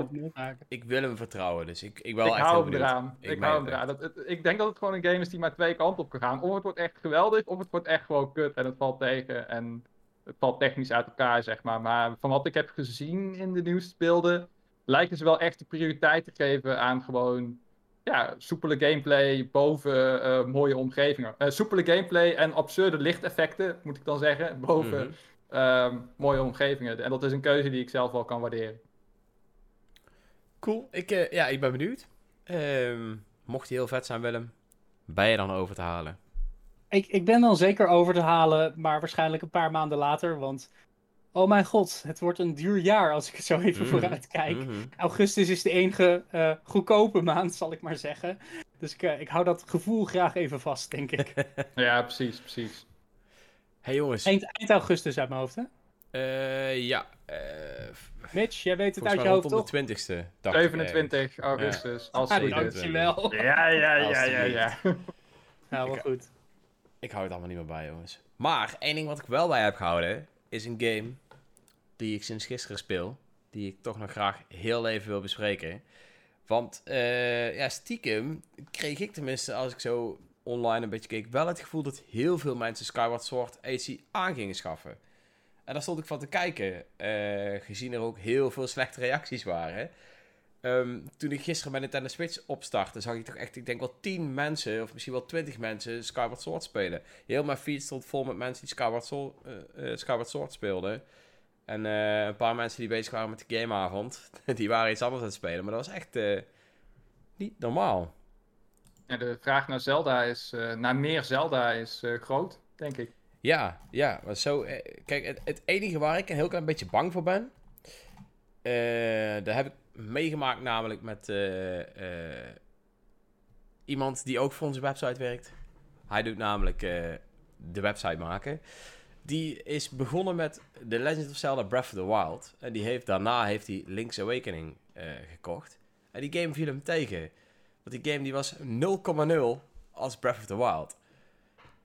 ik, wil hem vertrouwen, dus ik, ik, wel ik echt hou eraan. Ik, ik hou hem eraan. Dat, het, ik denk dat het gewoon een game is die maar twee kanten op kan gaan. Of het wordt echt geweldig, of het wordt echt gewoon kut en het valt tegen. En het valt technisch uit elkaar, zeg maar. Maar van wat ik heb gezien in de nieuwsbeelden, lijken ze wel echt de prioriteit te geven aan gewoon ja, soepele gameplay boven uh, mooie omgevingen. Uh, soepele gameplay en absurde lichteffecten, moet ik dan zeggen, boven... Mhm. Um, mooie omgevingen. En dat is een keuze die ik zelf wel kan waarderen. Cool. Ik, uh, ja, ik ben benieuwd. Um, mocht hij heel vet zijn, Willem, ben je dan over te halen? Ik, ik ben dan zeker over te halen, maar waarschijnlijk een paar maanden later. Want, oh mijn god, het wordt een duur jaar als ik het zo even mm vooruit kijk. Mhm. Augustus is de enige uh, goedkope maand, zal ik maar zeggen. Dus ik, uh, ik hou dat gevoel graag even vast, denk ik. ja, precies, precies. Hey jongens. Eind, eind augustus uit mijn hoofd, hè? Uh, ja. Uh, Mitch, jij weet het uit je hoofd, toch? de 20ste. 27 augustus. Ja. Als ah, dankjewel. Ja, ja, ja, ja, ja. Nou, wel goed. Ik hou het allemaal niet meer bij, jongens. Maar, één ding wat ik wel bij heb gehouden, is een game die ik sinds gisteren speel. Die ik toch nog graag heel even wil bespreken. Want, uh, ja, stiekem kreeg ik tenminste, als ik zo online een beetje keek, wel het gevoel dat heel veel mensen Skyward Sword AC aan gingen schaffen. En daar stond ik van te kijken, uh, gezien er ook heel veel slechte reacties waren. Um, toen ik gisteren bij Nintendo Switch opstartte, zag ik toch echt, ik denk wel 10 mensen, of misschien wel 20 mensen, Skyward Sword spelen. Heel mijn feed stond vol met mensen die Skyward Sword, uh, uh, Skyward Sword speelden. En een paar mensen die bezig waren met de gameavond, die waren iets anders aan het spelen. Maar dat was echt niet normaal. De vraag naar Zelda is, uh, naar meer Zelda is uh, groot, denk ik. Ja, ja. Maar zo, eh, kijk, het, het, enige waar ik een heel klein beetje bang voor ben... Daar heb ik meegemaakt namelijk met iemand die ook voor onze website werkt. Hij doet namelijk de website maken. Die is begonnen met The Legend of Zelda Breath of the Wild. En die heeft, daarna heeft hij Link's Awakening gekocht. En die game viel hem tegen. Want die game die was 0,0 als Breath of the Wild.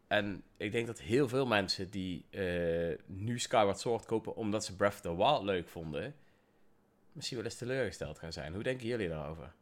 En ik denk dat heel veel mensen die uh, nu Skyward Sword kopen omdat ze Breath of the Wild leuk vonden, misschien wel eens teleurgesteld gaan zijn. Hoe denken jullie daarover?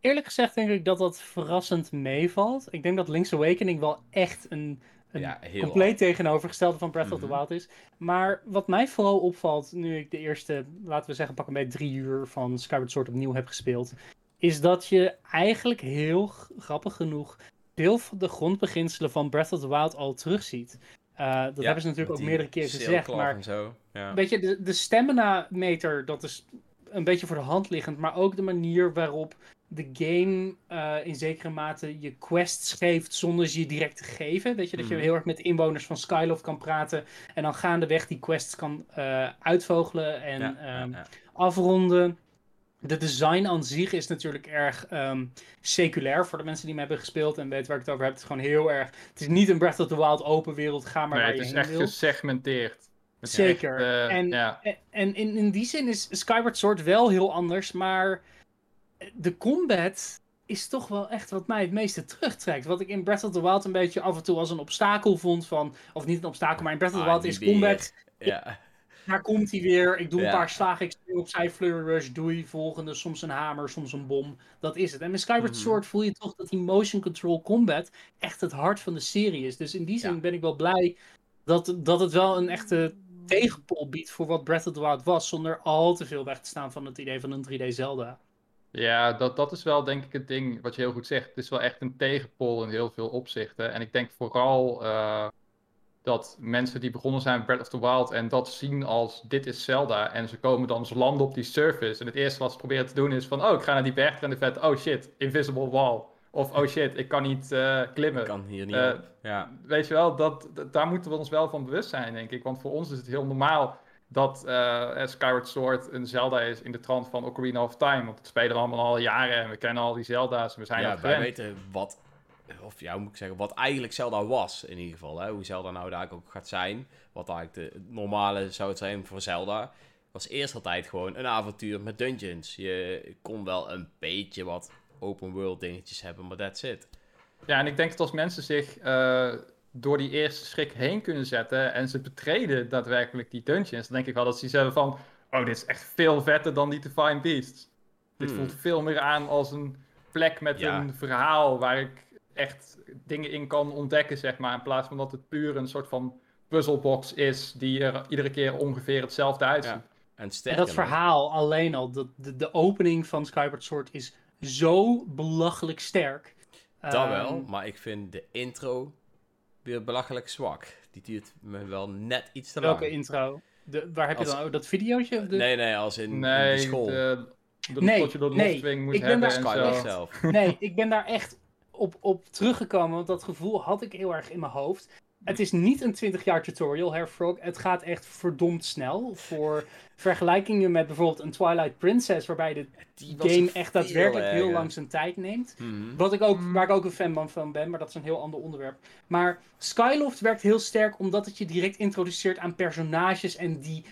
Eerlijk gezegd denk ik dat dat verrassend meevalt. Ik denk dat Link's Awakening wel echt een, een ja, compleet tegenovergestelde van Breath of the mhm. Wild is. Maar wat mij vooral opvalt, nu ik de eerste, laten we zeggen, pak een beetje drie uur van Skyward Sword opnieuw heb gespeeld, is dat je eigenlijk heel grappig genoeg veel van de grondbeginselen van Breath of the Wild al terugziet. Uh, dat hebben ze natuurlijk ook meerdere keren gezegd. Maar zo. Ja. weet je, de, de stamina-meter, dat is een beetje voor de hand liggend. Maar ook de manier waarop de game uh, in zekere mate je quests geeft zonder ze je direct te geven. Weet je, dat je mhm. heel erg met inwoners van Skyloft kan praten. En dan gaandeweg die quests kan uh, uitvogelen en ja, um, afronden de design aan zich is natuurlijk erg um, seculair voor de mensen die me hebben gespeeld en weten waar ik het over heb. Het is gewoon heel erg. Het is niet een Breath of the Wild open wereld. Ga maar nee, waar je heen wil. Het is echt gesegmenteerd. Zeker. Eh, en, ja. en in, in die zin is Skyward Sword wel heel anders, maar de combat is toch wel echt wat mij het meeste terugtrekt. Wat ik in Breath of the Wild een beetje af en toe als een obstakel vond van, of niet een obstakel, maar in Breath of the ah, Wild is combat. Ja daar komt hij weer. Ik doe een paar slagen, ik spring opzij, flurry rush, doei, volgende, soms een hamer, soms een bom. Dat is het. En met Skyward mhm. Sword voel je toch dat die motion control combat echt het hart van de serie is. Dus in die zin ben ik wel blij dat, dat het wel een echte tegenpol biedt voor wat Breath of the Wild was, zonder al te veel weg te staan van het idee van een 3D Zelda. Ja, dat, dat is wel denk ik het ding wat je heel goed zegt. Het is wel echt een tegenpol in heel veel opzichten. En ik denk vooral uh, dat mensen die begonnen zijn met Breath of the Wild en dat zien als dit is Zelda en ze komen dan ze landen op die surface en het eerste wat ze proberen te doen is van oh ik ga naar die berg en de vet oh shit invisible wall of oh shit ik kan niet uh, klimmen. Ik kan hier niet. Uh, ja. Weet je wel dat, daar moeten we ons wel van bewust zijn denk ik, want voor ons is het heel normaal dat uh, Skyward Sword een Zelda is in de trant van Ocarina of Time. Want het spelen we allemaal al jaren en we kennen al die Zelda's. We zijn ja, wij weten wat of ja, hoe moet ik zeggen, wat eigenlijk Zelda was in ieder geval. Hè? Hoe Zelda nou daar ook gaat zijn. Wat eigenlijk de normale zou het zijn voor Zelda. Was eerst altijd gewoon een avontuur met dungeons. Je kon wel een beetje wat open world dingetjes hebben, maar that's it. Ja, en ik denk dat als mensen zich uh, door die eerste schrik heen kunnen zetten en ze betreden daadwerkelijk die dungeons, dan denk ik wel dat ze zeggen van, oh, dit is echt veel vetter dan die Divine Beasts. Dit hmm. voelt veel meer aan als een plek met een verhaal waar ik echt dingen in kan ontdekken, zeg maar. In plaats van dat het puur een soort van puzzelbox is die er iedere keer ongeveer hetzelfde uitziet. Ja. En, en, dat verhaal alleen al, de, de, de, opening van Skyward Sword is zo belachelijk sterk. Dat um, wel, maar ik vind de intro weer belachelijk zwak. Die duurt me wel net iets te lang. Welke intro? De, waar heb je dan? Oh, dat videootje? De... Nee, nee, als in, nee, de school. De, de, nee, dat je dat nee, moet ik hebben ben daar en Zelf. Nee, ik ben daar echt op, op teruggekomen, want dat gevoel had ik heel erg in mijn hoofd. Het is niet een 20 jaar tutorial, Herfrog. Het gaat echt verdomd snel. Voor vergelijkingen met bijvoorbeeld een Twilight Princess, waarbij de game echt daadwerkelijk heel lang zijn tijd neemt. Mhm. Wat ik ook, mhm. waar ik ook een fan van ben, maar dat is een heel ander onderwerp. Maar Skyloft werkt heel sterk omdat het je direct introduceert aan personages en die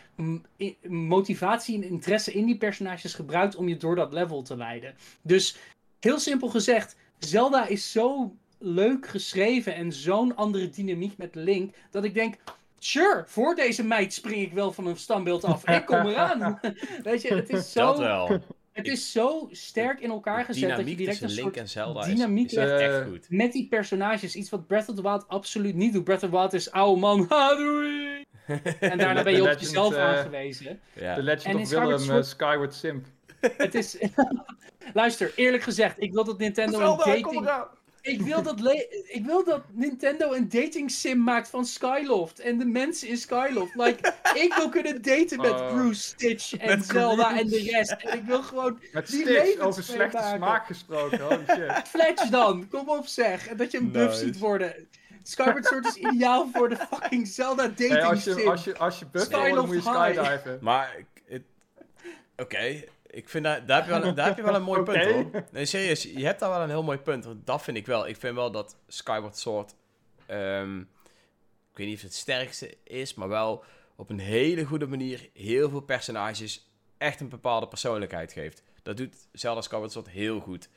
motivatie en interesse in die personages gebruikt om je door dat level te leiden. Dus heel simpel gezegd, Zelda is zo leuk geschreven en zo'n andere dynamiek met Link, dat ik denk, sure, voor deze meid spring ik wel van een standbeeld af. Ik kom eraan. Weet je, het is zo... Dat wel. Het is zo sterk in elkaar gezet dat je direct een Link en Zelda dynamiek is, is echt goed. Met die personages. Iets wat Breath of the Wild absoluut niet doet. Breath of the Wild is oude man. Ha, doei! En daarna ben je op jezelf uh, aangewezen. De Legend of Willem Skyward Simp. Het is... Luister, eerlijk gezegd, ik wil dat Nintendo Zelda, een dating... Ik wil, dat ik wil dat Nintendo een dating sim maakt van Skyloft. En de mensen in Skyloft. Like, ik wil kunnen daten met uh, Bruce, Stitch en Zelda en de rest. En ik wil gewoon met die Stitch over slechte smaak gesproken. Holy shit. Fletch dan, kom op zeg. En dat je een buff ziet worden. Skyward Sword is ideaal voor de fucking Zelda dating Nee, als, je, sim. als, je, als je buff wil, moet je skydiven. Maar, ik- het- oké, ik vind dat, daar, heb je wel, daar heb je wel een mooi punt hoor. Nee, serieus, je hebt daar wel een heel mooi punt. Dat vind ik wel. Ik vind wel dat Skyward Sword, ehm, ik weet niet of het het sterkste is, maar wel op een hele goede manier heel veel personages echt een bepaalde persoonlijkheid geeft. Dat doet Zelda Skyward Sword heel goed.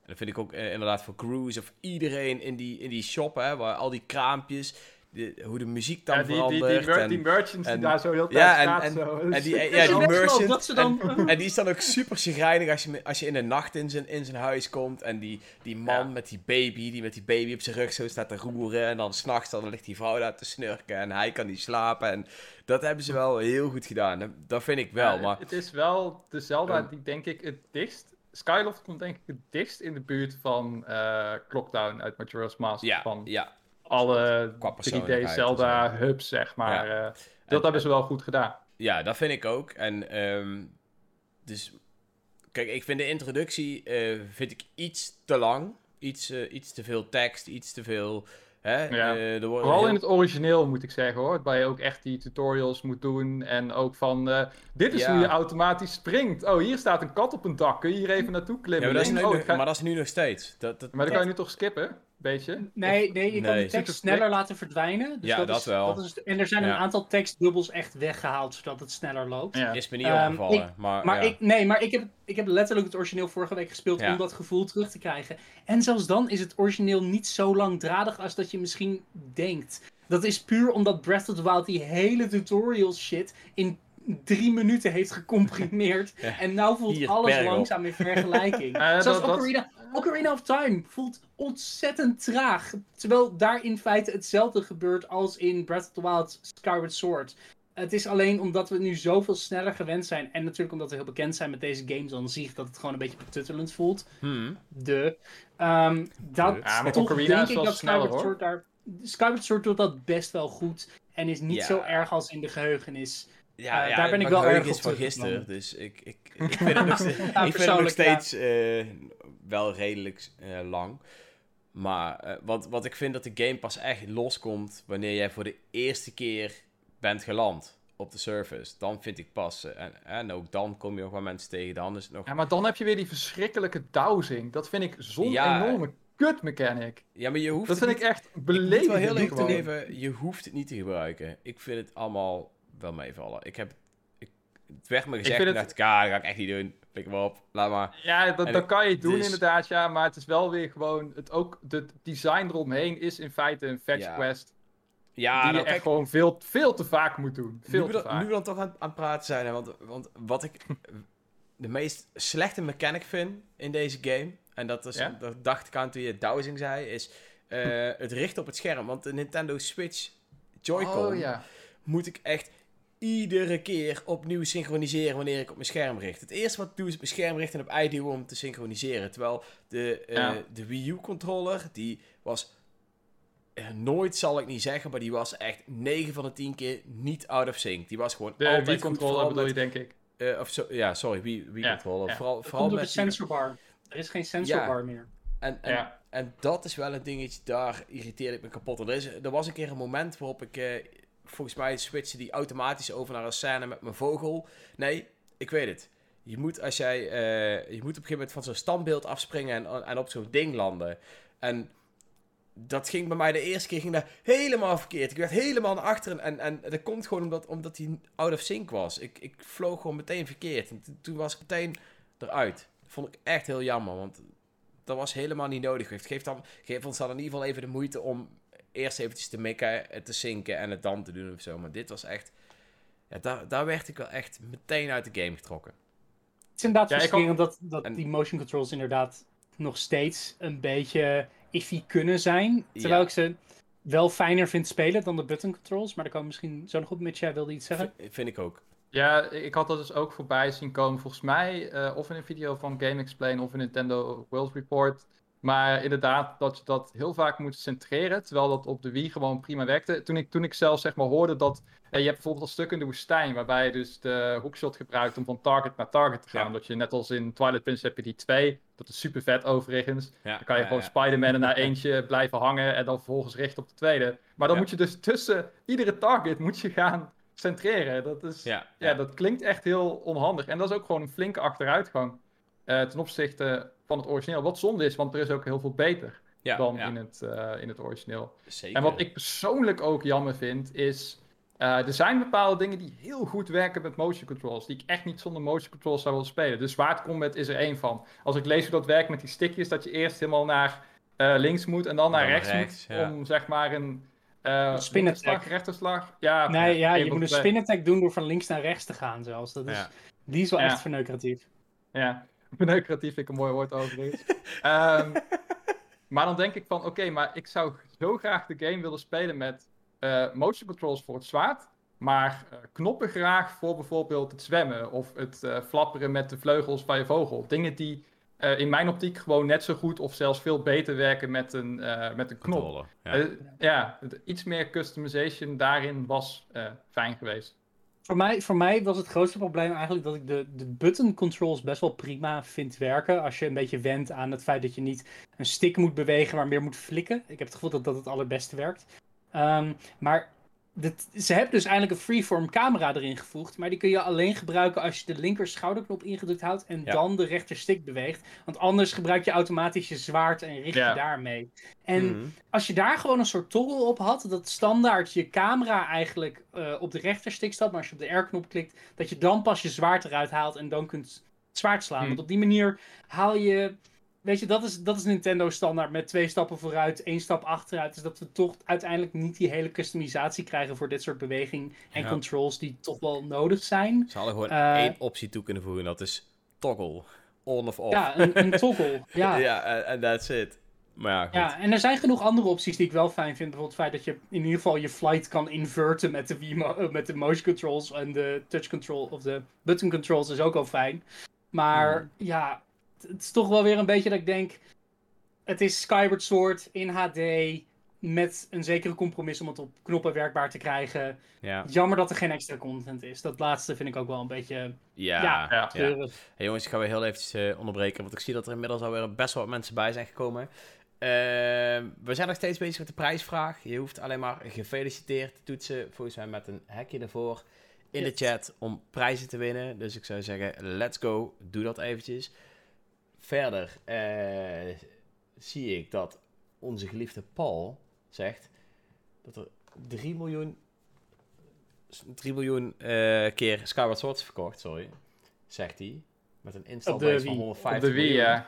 En dat vind ik ook eh, inderdaad voor Cruise of iedereen in die, in die shop, hè, waar al die kraampjes, de, hoe de muziek dan Ja, die, die, die, verandert. mer- en- die merchants en- die daar zo heel Ja, tijd en- staat. en- zo. en die- ja, is die merchant dan... En die is dan ook super chagrijnig als je, als je in de nacht in zijn, in zijn huis komt. En die, die man Ja. met die baby, die met die baby op zijn rug zo staat te roeren. En dan s'nachts dan ligt die vrouw daar te snurken en hij kan niet slapen. En dat hebben ze wel heel goed gedaan. Dat- vind ik wel, Ja, maar... Het is wel de Zelda Ehm. die denk ik het dichtst... Skyloft komt denk ik het dichtst in de buurt van eh Clockdown uit Majora's Mask. Ja, Van ja. Alle Qua 3D persoonlijkheid Zelda en hubs, zeg maar. Ja. eh, En- dat hebben ze wel goed gedaan. Ja, dat vind ik ook. En um, dus, kijk, ik vind de introductie uh, vind ik iets te lang. Iets, uh, iets te veel tekst, iets te veel. Hè? Ja. Uh, Vooral heel... in het origineel moet ik zeggen hoor. Waar je ook echt die tutorials moet doen. En ook van, uh, dit is Ja. hoe je automatisch springt. Oh, hier staat een kat op een dak. Kun je hier even naartoe Ja, klimmen? maar, dat is nu, oh, ga- maar dat is nu nog steeds. Dat, dat, maar dan dat- kan je nu toch skippen? Beetje? Nee, nee, je kan Nee. de tekst sneller laten verdwijnen. Dus Ja, dat, dat is, wel. Dat is, en er zijn Ja. een aantal tekstdubbels echt weggehaald, zodat het sneller loopt. Ja. is me niet Ehm, opgevallen. ik- maar Maar, ja. ik, nee, maar ik, heb, ik heb letterlijk het origineel vorige week gespeeld Ja. om dat gevoel terug te krijgen. En zelfs dan is het origineel niet zo langdradig als dat je misschien denkt. Dat is puur omdat Breath of the Wild die hele tutorial shit in drie minuten heeft gecomprimeerd. Ja. En nou voelt Hier, alles langzaam in vergelijking. Dat- dat- Ocarina, Ocarina of Time voelt ontzettend traag. Terwijl daar in feite hetzelfde gebeurt als in Breath of the Wild Skyward Sword. Het is alleen omdat we nu zoveel sneller gewend zijn. En natuurlijk omdat we heel bekend zijn met deze games aan zich. Dat het gewoon een beetje betuttelend voelt. Hmm. De. ehm dat Ja, maar toch Ocarina denk is ik dat sneller, Skyward. Sword daar... Skyward Sword doet dat best wel goed. En is niet Ja. zo erg als in de geheugenis. Ja, Eh, ja, daar ben ik wel erg op is van gisteren, dus ik, ik, ik vind het nog steeds, ik vind het nog persoonlijk, ja. steeds eh, wel redelijk eh, lang. Maar eh, wat, wat ik vind dat de game pas echt loskomt wanneer jij voor de eerste keer bent geland op de surface. Dan vind ik pas, eh, en, en ook dan kom je nog wel mensen tegen, dan is het nog... Ja, maar dan heb je weer die verschrikkelijke dowsing. Dat vind ik zo'n Ja. enorme kut mechanic. Ja, maar je hoeft Dat vind niet- ik echt Ik moet wel beledigend. heel je hoeft het niet te gebruiken. Ik vind het allemaal wel meevallen. Ik heb... Ik, het werd me gezegd, vind en het- dacht ik, ah, dat ga ik echt niet doen. Pik hem op, laat maar. Ja, dat, En dat ik- kan je doen dus- inderdaad, ja. Maar het is wel weer gewoon... Het ook, de design eromheen is in feite een fetch Ja. quest. Ja, die je nou, echt kijk, gewoon veel, veel te vaak moet doen. Veel nu, we dan, vaak. nu we dan toch aan, aan het praten zijn, hè, want, want wat ik de meest slechte mechanic vind in deze game, en dat, is, Ja? dat dacht ik aan toen je dowsing zei, is eh, het richten op het scherm. Want de Nintendo Switch Joy-Con Oh ja. moet ik echt iedere keer opnieuw synchroniseren wanneer ik op mijn scherm richt. Het eerste wat ik doe is op mijn scherm richten en op I duwen om te synchroniseren. Terwijl de, eh, Ja. de Wii U controller, die was eh, nooit zal ik niet zeggen, maar die was echt 9 van de 10 keer niet out of sync. Die was gewoon De altijd Wii controller bedoel je, denk ik. eh, of zo, ja, sorry, Wii, Wii Ja, controller. ja. Vooral, Dat vooral met de sensorbar. Er is geen sensorbar meer. en, en, Ja. en dat is wel een dingetje, daar irriteerde ik me kapot. Er, is, er was een keer een moment waarop ik, eh, volgens mij switchte die automatisch over naar een scène met mijn vogel. Nee, ik weet het. Je moet, als jij, eh, je moet op een gegeven moment van zo'n standbeeld afspringen en, en op zo'n ding landen. En dat ging bij mij de eerste keer ging dat helemaal verkeerd. Ik werd helemaal naar achteren en, en dat komt gewoon omdat, omdat hij out of sync was. Ik, ik vloog gewoon meteen verkeerd. En toen- was ik meteen eruit. Dat vond ik echt heel jammer, want dat was helemaal niet nodig. geweest. Geef, dan, geef ons dan in ieder geval even de moeite om eerst eventjes te mikken, het te zinken en het dan te doen of zo. Maar dit was echt... Ja, daar, daar werd ik wel echt meteen uit de game getrokken. Het is inderdaad Ja, dat, dat En- die motion controls inderdaad nog steeds een beetje iffy kunnen zijn. Terwijl Ja. ik ze wel fijner vind spelen dan de button controls. Maar daar komen we misschien zo nog op. Mitch, jij wilde iets zeggen? V- vind ik ook. Ja, ik had dat dus ook voorbij zien komen. Volgens mij, eh, of in een video van Game Explain of in Nintendo World Report, Maar inderdaad, dat je dat heel vaak moet centreren. Terwijl dat op de Wii gewoon prima werkte. Toen ik, toen ik zelf zeg maar hoorde dat. Eh, je hebt bijvoorbeeld een stuk in de woestijn. waarbij je dus de hookshot gebruikt om van target naar target te gaan. Ja. Dat je net als in Twilight Princess heb je die twee. Dat is super vet overigens. dan kan je gewoon Spider-Man naar eentje blijven hangen. en dan vervolgens richten op de tweede. Maar dan moet je dus tussen iedere target moet je gaan centreren. Dat, is, ja, dat klinkt echt heel onhandig. En dat is ook gewoon een flinke achteruitgang. Uh, ten opzichte van het origineel. Wat zonde is, want er is ook heel veel beter dan In, het, uh, in het origineel. Zeker. En wat ik persoonlijk ook jammer vind, is... Uh, er zijn bepaalde dingen die heel goed werken met motion controls. Die ik echt niet zonder motion controls zou willen spelen. Dus Zwaard Combat is er één van. Als ik lees hoe dat werkt met die stickjes, dat je eerst helemaal naar uh, links moet en dan naar rechts, rechts, moet. Om zeg maar een uh, spin attack. rechterslag. Ja, nee, ja, je moet een spin attack doen door van links naar rechts te gaan zelfs. Dat is, Die is wel echt verneukeratief. Ja, verneukeratief vind ik een mooi woord overigens. um, maar dan denk ik van, oké, maar ik zou zo graag de game willen spelen met uh, motion controls voor het zwaard. Maar uh, knoppen graag voor bijvoorbeeld het zwemmen of het uh, flapperen met de vleugels van je vogel. Dingen die in mijn optiek gewoon net zo goed of zelfs veel beter werken met een, met een knop. Ja. Ja. iets meer customization daarin was fijn geweest. Voor mij, voor mij was het grootste probleem eigenlijk dat ik de, de button controls best wel prima vind werken. Als je een beetje went aan het feit dat je niet een stick moet bewegen, maar meer moet flikken. Ik heb het gevoel dat dat het allerbeste werkt. Um, maar ze hebben dus eigenlijk een freeform camera erin gevoegd. Maar die kun je alleen gebruiken als je de linker schouderknop ingedrukt houdt. En dan de rechter stick beweegt. Want anders gebruik je automatisch je zwaard en richt je daarmee. En mhm. als je daar gewoon een soort toggle op had. Dat standaard je camera eigenlijk uh, op de rechterstick staat. Maar als je op de R-knop klikt. Dat je dan pas je zwaard eruit haalt. En dan kunt zwaard slaan. Mhm. Want op die manier haal je weet je, dat is, dat is Nintendo standaard met twee stappen vooruit, één stap achteruit. Dus dat we toch uiteindelijk niet die hele customisatie krijgen voor dit soort beweging en controls die toch wel nodig zijn. Ze hadden gewoon uh, één optie toe kunnen voegen, dat is toggle. On of off. Ja, een, een toggle. ja, ja en that's it. Maar ja, goed. ja, en er zijn genoeg andere opties die ik wel fijn vind. Bijvoorbeeld het feit dat je in ieder geval je flight kan inverten met de, eh, met de motion controls en de touch control of de button controls is ook al fijn. Maar hmm. ja, het is toch wel weer een beetje dat ik denk. Het is Skyward Sword in HD. Met een zekere compromis om het op knoppen werkbaar te krijgen. Ja. Jammer dat er geen extra content is. Dat laatste vind ik ook wel een beetje. Ja, ja, ja. Hey jongens, ik ga weer heel even uh, onderbreken. Want ik zie dat er inmiddels alweer best wel wat mensen bij zijn gekomen. Uh, we zijn nog steeds bezig met de prijsvraag. Je hoeft alleen maar gefeliciteerd te toetsen. Volgens mij met een hekje ervoor in de chat om prijzen te winnen. Dus ik zou zeggen, let's go. Doe dat eventjes. Verder uh, zie ik dat onze geliefde Paul zegt dat er 3 miljoen, 3 miljoen uh, keer Skyward Sword is verkocht, sorry. Zegt hij. Met een installbase van 150 Op de Wii, ja.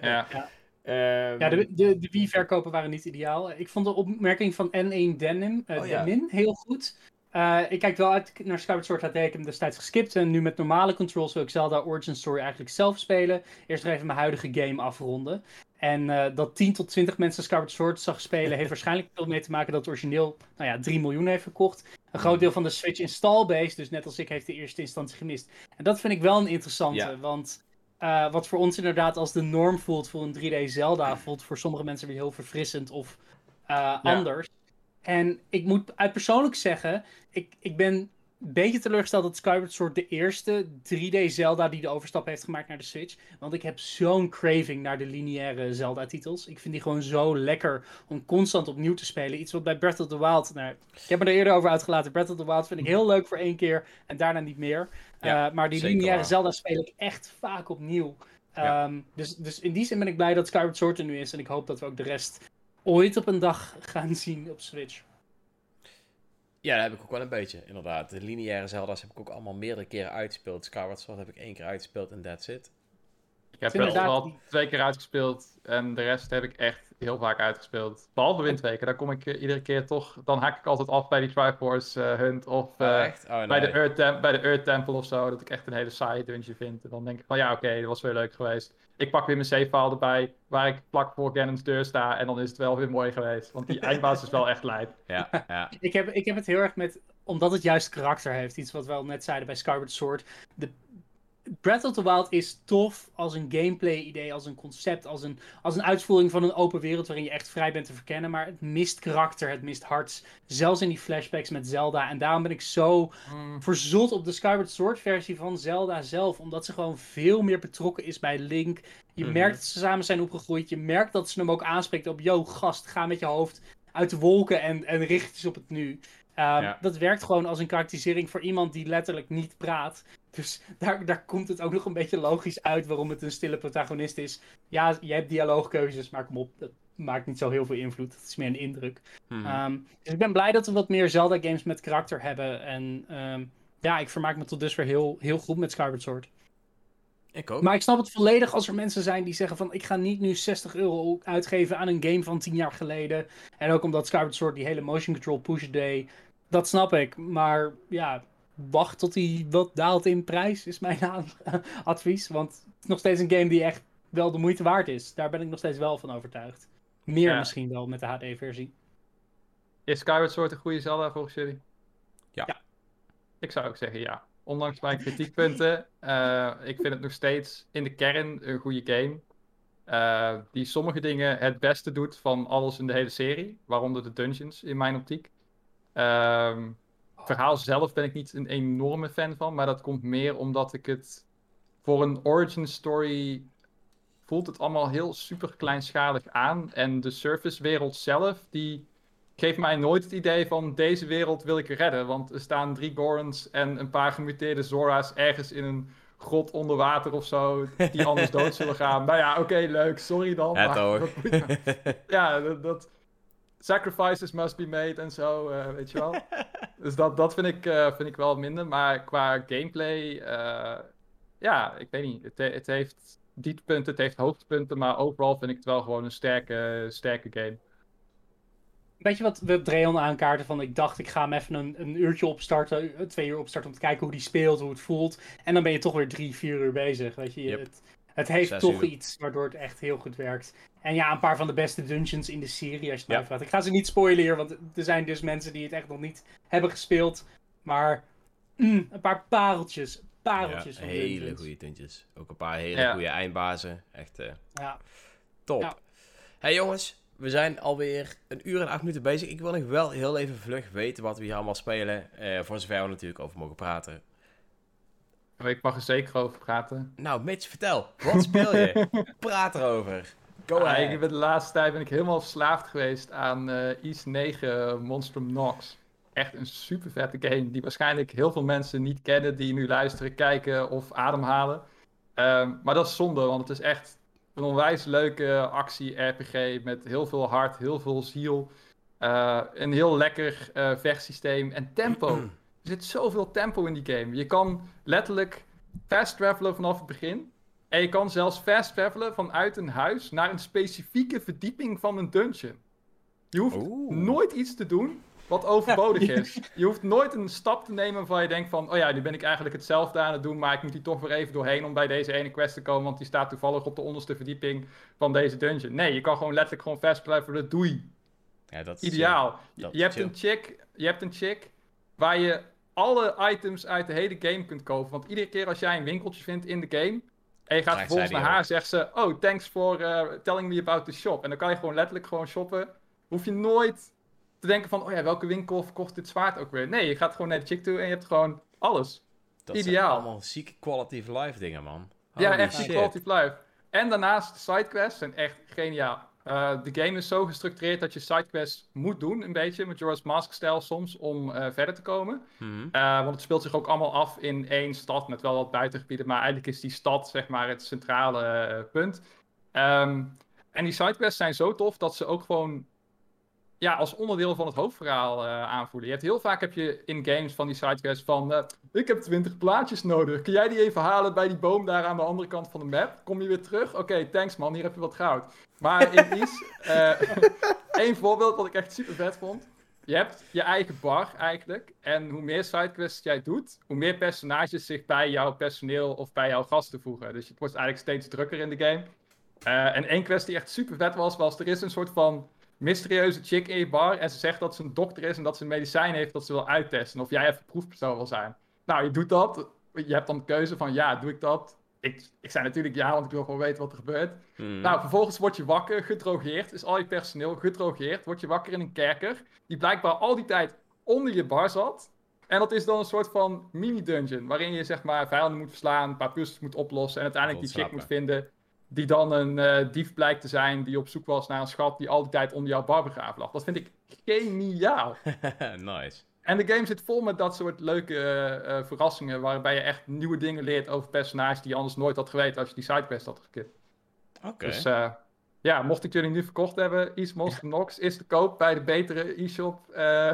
ja. ja. Um, ja, de, de, de Wii-verkopen waren niet ideaal. Ik vond de opmerking van N1 Denim, uh, oh, Denim heel goed. Uh, ik kijk wel uit naar Skyward Sword HD. Ik heb hem destijds geskipt. En nu met normale controls wil ik Zelda Origin Story eigenlijk zelf spelen. Eerst even mijn huidige game afronden. En uh, dat 10 tot 20 mensen Skyward Sword zag spelen... heeft waarschijnlijk veel mee te maken dat het origineel nou ja, 3 miljoen heeft verkocht. Een groot deel van de Switch installbase, dus net als ik, heeft de eerste instantie gemist. En dat vind ik wel een interessante, want... Uh, wat voor ons inderdaad als de norm voelt voor een 3D Zelda... voelt voor sommige mensen weer heel verfrissend of ja. anders. En ik moet uit persoonlijk zeggen, ik, ik ben een beetje teleurgesteld dat Skyward Sword de eerste 3D Zelda die de overstap heeft gemaakt naar de Switch. Want ik heb zo'n craving naar de lineaire Zelda-titels. Ik vind die gewoon zo lekker om constant opnieuw te spelen. Iets wat bij Breath of the Wild. Nou, ik heb me er eerder over uitgelaten. Breath of the Wild vind ik heel leuk voor één keer en daarna niet meer. Uh, maar die lineaire Zelda speel ik echt vaak opnieuw. Ehm, dus, dus in die zin ben ik blij dat Skyward Sword er nu is. En ik hoop dat we ook de rest ooit op een dag gaan zien op Switch. Ja, dat heb ik ook wel een beetje, inderdaad. De lineaire Zelda's heb ik ook allemaal meerdere keren uitgespeeld. Skyward Sword heb ik één keer uitgespeeld en that's it. Ik heb wel al twee keer uitgespeeld en de rest heb ik echt heel vaak uitgespeeld. Behalve windweken, daar kom ik uh, iedere keer toch... Dan haak ik altijd af bij die Triforce uh, Hunt of uh, oh, oh, bij, de Earth bij de Earth Temple of zo. Dat ik echt een hele saaie dungeon vind. En dan denk ik van ja, oké, dat was weer leuk geweest. Ik pak weer mijn save file erbij, waar ik plak voor Ganon's deur sta. En dan is het wel weer mooi geweest. Want die eindbaas is wel echt lijp. Ja, ja. ik, heb, ik heb het heel erg met... Omdat het juist karakter heeft. Iets wat we al net zeiden bij Skyward Sword. De Breath of the Wild is tof als een gameplay-idee, als een concept, als een, als een uitvoering van een open wereld waarin je echt vrij bent te verkennen. Maar het mist karakter, het mist harts. Zelfs in die flashbacks met Zelda. En daarom ben ik zo mm. verzot op de Skyward Sword versie van Zelda zelf. Omdat ze gewoon veel meer betrokken is bij Link. Je mhm. merkt dat ze samen zijn opgegroeid. Je merkt dat ze hem ook aanspreekt op: yo, gast, ga met je hoofd uit de wolken en, en richt je op het nu. Ehm, dat werkt gewoon als een karakterisering voor iemand die letterlijk niet praat. Dus daar, daar komt het ook nog een beetje logisch uit waarom het een stille protagonist is. Ja, je hebt dialoogkeuzes, maar kom op, dat maakt niet zo heel veel invloed. Het is meer een indruk. Mhm. Ehm, dus ik ben blij dat we wat meer Zelda-games met karakter hebben. En um, ja, ik vermaak me tot dusver heel, heel goed met Skyward Sword. Ik ook. Maar ik snap het volledig als er mensen zijn die zeggen van... ik ga niet nu 60 euro uitgeven aan een game van 10 jaar geleden. En ook omdat Skyward Sword die hele motion control push deed. Dat snap ik. Maar ja, wacht tot hij wat daalt in prijs, is mijn advies. Want het is nog steeds een game die echt wel de moeite waard is. Daar ben ik nog steeds wel van overtuigd. Meer misschien wel met de HD-versie. Is Skyward Sword een goede Zelda volgens jullie? Ja. ja. Ik zou ook zeggen ja. Ondanks mijn kritiekpunten, uh, ik vind het nog steeds in de kern een goede game. Uh, die sommige dingen het beste doet van alles in de hele serie. Waaronder de dungeons in mijn optiek. Um, verhaal zelf ben ik niet een enorme fan van, maar dat komt meer omdat ik het voor een origin story voelt het allemaal heel super kleinschalig aan. En de surface wereld zelf, die geeft mij nooit het idee van deze wereld wil ik redden. Want er staan drie Gorons en een paar gemuteerde Zora's ergens in een grot onder water of zo, die anders dood zullen gaan. Nou ja, oké, leuk, sorry dan. maar, ja, dat, sacrifices must be made en zo, uh, weet je wel. dus dat, dat vind, ik, uh, vind ik wel minder. Maar qua gameplay, uh, ja, ik weet niet. Het, het heeft dieptepunten, het heeft hoogtepunten, maar overal vind ik het wel gewoon een sterke, sterke game. Weet je wat we Dreon aankaarten van ik dacht ik ga hem even een, een uurtje opstarten, twee uur opstarten om te kijken hoe die speelt, hoe het voelt. En dan ben je toch weer drie, vier uur bezig, weet je. Yep. Het, het heeft toch iets waardoor het echt heel goed werkt. En ja, een paar van de beste dungeons in de serie, als je het ja. vraagt. Ik ga ze niet spoilen hier, want er zijn dus mensen die het echt nog niet hebben gespeeld. Maar mm, een paar pareltjes. Pareltjes ja, van hele goede dungeons. Ook een paar hele goede eindbazen. Echt uh, ja. top. hey jongens, we zijn alweer een uur en acht minuten bezig. Ik wil nog wel heel even vlug weten wat we hier allemaal spelen. Uh, voor zover we natuurlijk over mogen praten. Ik mag er zeker over praten. Nou, Mitch, vertel. Wat speel je? Praat erover. Go ah. Ik ben de laatste tijd ben ik helemaal verslaafd geweest aan uh, East 9 Monstrum Nox. Echt een super vette game die waarschijnlijk heel veel mensen niet kennen die nu luisteren, kijken of ademhalen. Um, maar dat is zonde, want het is echt een onwijs leuke actie-RPG met heel veel hart, heel veel ziel. Uh, een heel lekker uh, vechtsysteem en tempo. Er zit zoveel tempo in die game. Je kan letterlijk fast travelen vanaf het begin. En je kan zelfs fast travelen vanuit een huis naar een specifieke verdieping van een dungeon. Je hoeft nooit iets te doen wat overbodig is. Je hoeft nooit een stap te nemen waarvan je denkt van... oh ja, nu ben ik eigenlijk hetzelfde aan het doen... maar ik moet hier toch weer even doorheen om bij deze ene quest te komen... want die staat toevallig op de onderste verdieping van deze dungeon. Nee, je kan gewoon letterlijk gewoon fast travelen. Doei. Ja, dat is Ideaal. Je, je hebt een chick, je hebt een chick waar je alle items uit de hele game kunt kopen. Want iedere keer als jij een winkeltje vindt in de game. En je gaat vervolgens naar haar, zegt ze: Oh, thanks for uh, telling me about the shop. En dan kan je gewoon letterlijk gewoon shoppen. Hoef je nooit te denken van: Oh ja, welke winkel verkocht dit zwaard ook weer? Nee, je gaat gewoon naar de chick toe en je hebt gewoon alles. Dat Ideaal. zijn allemaal zieke quality of life dingen, man. ja, echt zieke quality of life. En daarnaast, de sidequests zijn echt geniaal. Uh, de game is zo gestructureerd dat je sidequests moet doen, een beetje, met Jorah's Mask-stijl soms, om uh, verder te komen. Mm uh, want het speelt zich ook allemaal af in één stad met wel wat buitengebieden, maar eigenlijk is die stad, zeg maar, het centrale punt. Um, en die sidequests zijn zo tof dat ze ook gewoon ja, als onderdeel van het hoofdverhaal uh, aanvoelen. Je hebt heel vaak heb je in games van die sidequests van... Uh, ik heb 20 plaatjes nodig. Kun jij die even halen bij die boom daar aan de andere kant van de map? Kom je weer terug? Oké, thanks man. Hier heb je wat goud. Maar in Is... Uh, één voorbeeld wat ik echt super vet vond. Je hebt je eigen bar eigenlijk. En hoe meer sidequests jij doet... hoe meer personages zich bij jouw personeel of bij jouw gasten voegen. Dus het wordt eigenlijk steeds drukker in de game. en één quest die echt super vet was... was er is een soort van mysterieuze chick in je bar en ze zegt dat ze een dokter is en dat ze een medicijn heeft dat ze wil uittesten. Of jij even proefpersoon wil zijn. Nou, je doet dat. je hebt dan de keuze van ja, doe ik dat? Ik, ik zei natuurlijk ja, want ik wil gewoon weten wat er gebeurt. Hmm. Nou, vervolgens word je wakker, gedrogeerd. Is al je personeel gedrogeerd. Word je wakker in een kerker. Die blijkbaar al die tijd onder je bar zat. En dat is dan een soort van mini-dungeon. Waarin je zeg maar vijanden moet verslaan, een paar puzzels moet oplossen. En uiteindelijk die chick moet vinden. Die dan een uh, dief blijkt te zijn. Die op zoek was naar een schat die al die tijd onder jouw bar begraven lag. Dat vind ik geniaal. nice. En de game zit vol met dat soort leuke uh, verrassingen. Waarbij je echt nieuwe dingen leert over personages die je anders nooit had geweten als je die sidequest had gekipt. Oké. Dus uh, ja, mocht ik jullie nu verkocht hebben, Monster Nox is te koop bij de betere e-shop. Uh...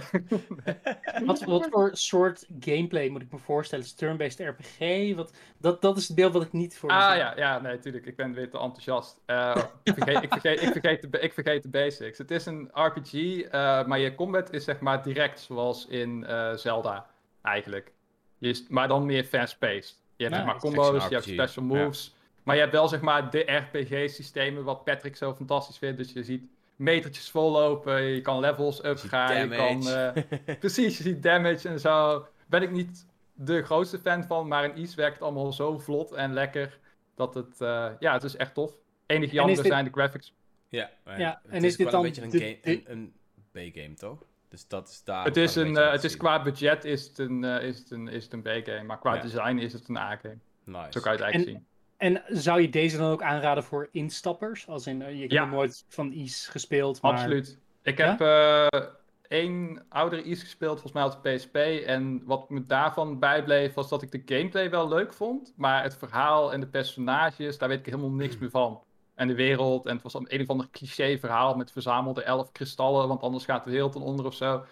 wat, wat, voor soort gameplay moet ik me voorstellen? Is turn-based RPG? Wat, dat, dat is het beeld wat ik niet voor Ah ja, ja, nee, natuurlijk. Ik ben weer te enthousiast. Uh, ik, vergeet, ik, vergeet, ik, vergeet de, ik vergeet de basics. Het is een RPG, uh, maar je combat is zeg maar direct zoals in Zelda, eigenlijk. Je, maar dan meer fast-paced. Je hebt zeg maar combo's, je hebt special moves. Maar je hebt wel zeg maar de RPG-systemen wat Patrick zo fantastisch vindt. Dus je ziet metertjes vollopen, je kan levels upgaan, je, kan... uh, precies, je ziet damage en zo. Ben ik niet de grootste fan van, maar in East werkt het allemaal zo vlot en lekker dat het... Uh, ja, het is echt tof. Enige jammer dit... zijn de graphics. Ja, maar ja het en is, is dit wel dan een beetje een, de- game, de- een, een B-game, toch? Dus dat is daar... Het is, een, uh, aan het is qua budget is het een, uh, is het een, is het een B-game, maar qua Ja. design is het een A-game. Nice. Zo kan je het eigenlijk zien. En zou je deze dan ook aanraden voor instappers? Als in, uh, je hebt Ja. nooit van Is gespeeld, maar... Absoluut. Ik Ja? heb eh, één oudere East gespeeld, volgens mij op de PSP. En wat me daarvan bijbleef, was dat ik de gameplay wel leuk vond. Maar het verhaal en de personages, daar weet ik helemaal niks meer van. En de wereld, en het was een of ander cliché verhaal met verzamelde elf kristallen, want anders gaat de wereld ten onder of zo.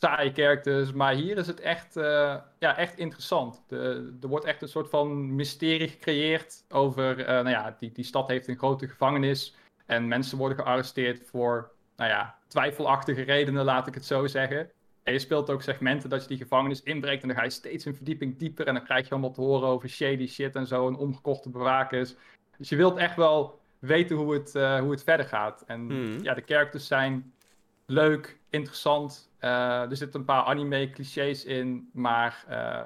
Saaie characters, maar hier is het echt, eh, ja, echt interessant. De, er wordt echt een soort van mysterie gecreëerd over, eh, nou ja, die, die stad heeft een grote gevangenis. En mensen worden gearresteerd voor, nou ja, twijfelachtige redenen, laat ik het zo zeggen. En je speelt ook segmenten dat je die gevangenis inbreekt en dan ga je steeds een verdieping dieper en dan krijg je allemaal te horen over shady shit en zo en omgekochte bewakers. Dus je wilt echt wel weten hoe het, eh, hoe het verder gaat. En Hmm. ja, de characters zijn leuk, interessant. Eh, er zitten een paar anime clichés in, maar eh,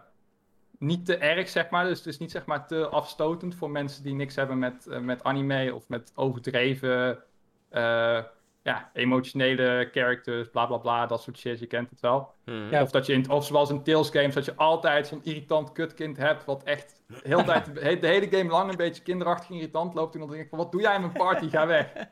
niet te erg, zeg maar. Dus het is niet zeg maar te afstotend voor mensen die niks hebben met, eh, met anime of met overdreven, eh, ja, emotionele characters, bla bla bla, dat soort shit. Je kent het wel. Hmm. Ja. Of, dat je in, of zoals in Tales games, dat je altijd zo'n irritant kutkind hebt, wat echt de hele, tijd, de hele game lang een beetje kinderachtig irritant loopt. En dan denk ik van, wat doe jij in mijn party? Ga weg.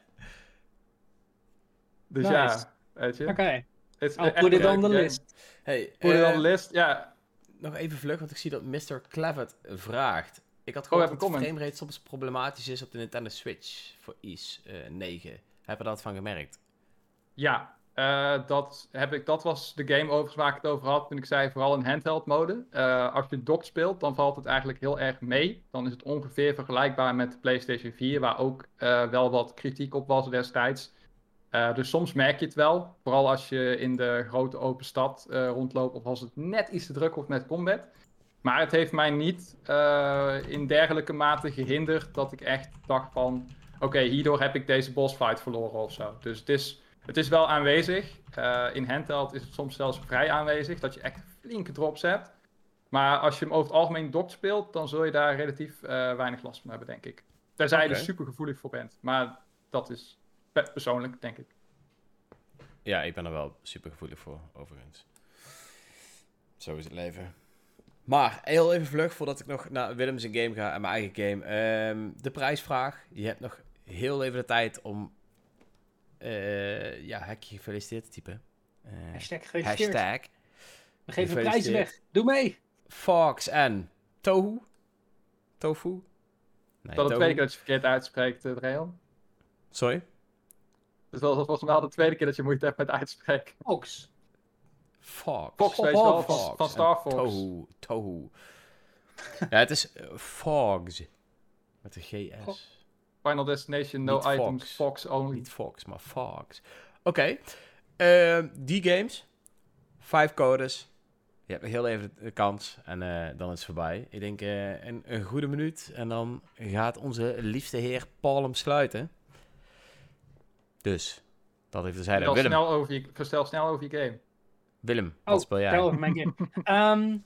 Dus Nice. ja, weet je. Oké, I'll echt put it on leuke the game. list. Hey, Put it eh, on the list, ja. nog even vlug, want ik zie dat Mr. Clevet vraagt. Ik had Oh, gehoord even dat de framerate soms problematisch is op de Nintendo Switch voor IS eh 9. Heb je dat van gemerkt? Ja, eh, dat, heb ik, dat was de game overigens waar ik het over had toen ik zei vooral in handheld mode. Eh, als je dock speelt, dan valt het eigenlijk heel erg mee. Dan is het ongeveer vergelijkbaar met de PlayStation 4, waar ook eh, wel wat kritiek op was destijds. Eh, dus soms merk je het wel, vooral als je in de grote open stad eh, rondloopt of als het net iets te druk wordt met combat. Maar het heeft mij niet eh, in dergelijke mate gehinderd dat ik echt dacht van... Oké, hierdoor heb ik deze bossfight verloren of zo. Dus het is, het is wel aanwezig. In handheld is het soms zelfs vrij aanwezig, dat je echt flinke drops hebt. Maar als je hem over het algemeen docked speelt, dan zul je daar relatief weinig last van hebben, denk ik. Tenzij je Oké. er super gevoelig voor bent. Maar dat is persoonlijk, denk ik. Ja, ik ben er wel super gevoelig voor, overigens. Zo is het leven. Maar, heel even vlug, voordat ik nog naar Willem zijn game ga en mijn eigen game. Ehm, de prijsvraag. Je hebt nog heel even de tijd om... eh ja, hekje gefeliciteerd te typen. Eh, Hashtag gefeliciteerd. hashtag We geven prijzen gefeliciteerd. weg. Doe mee. Fox en Tohu. Tofu? Nee, de Tohu. tweede keer dat je verkeerd uitspreekt, uh, Dreon. Sorry? Dus dat was volgens mij al de tweede keer dat je moeite hebt met uitspreken. Ox. Fox. Fox, weet je wel, van, Fox van Star Fox. Tohu. Tohu. ja, het is eh, Fox. Met een GS. Final Destination, no Niet Fox. items, Fox only. Niet Fox, maar Fox. Oké. Ehm, die games. Vijf codes. Je hebt heel even de kans. En eh, dan is het voorbij. Ik denk eh, een, een goede minuut. En dan gaat onze liefste heer Paul hem sluiten. Dus, dat heeft terzijde. Vertel Willem, snel, over je, verstel snel over je game. Willem, Oh, wat speel jij? vertel over mijn game.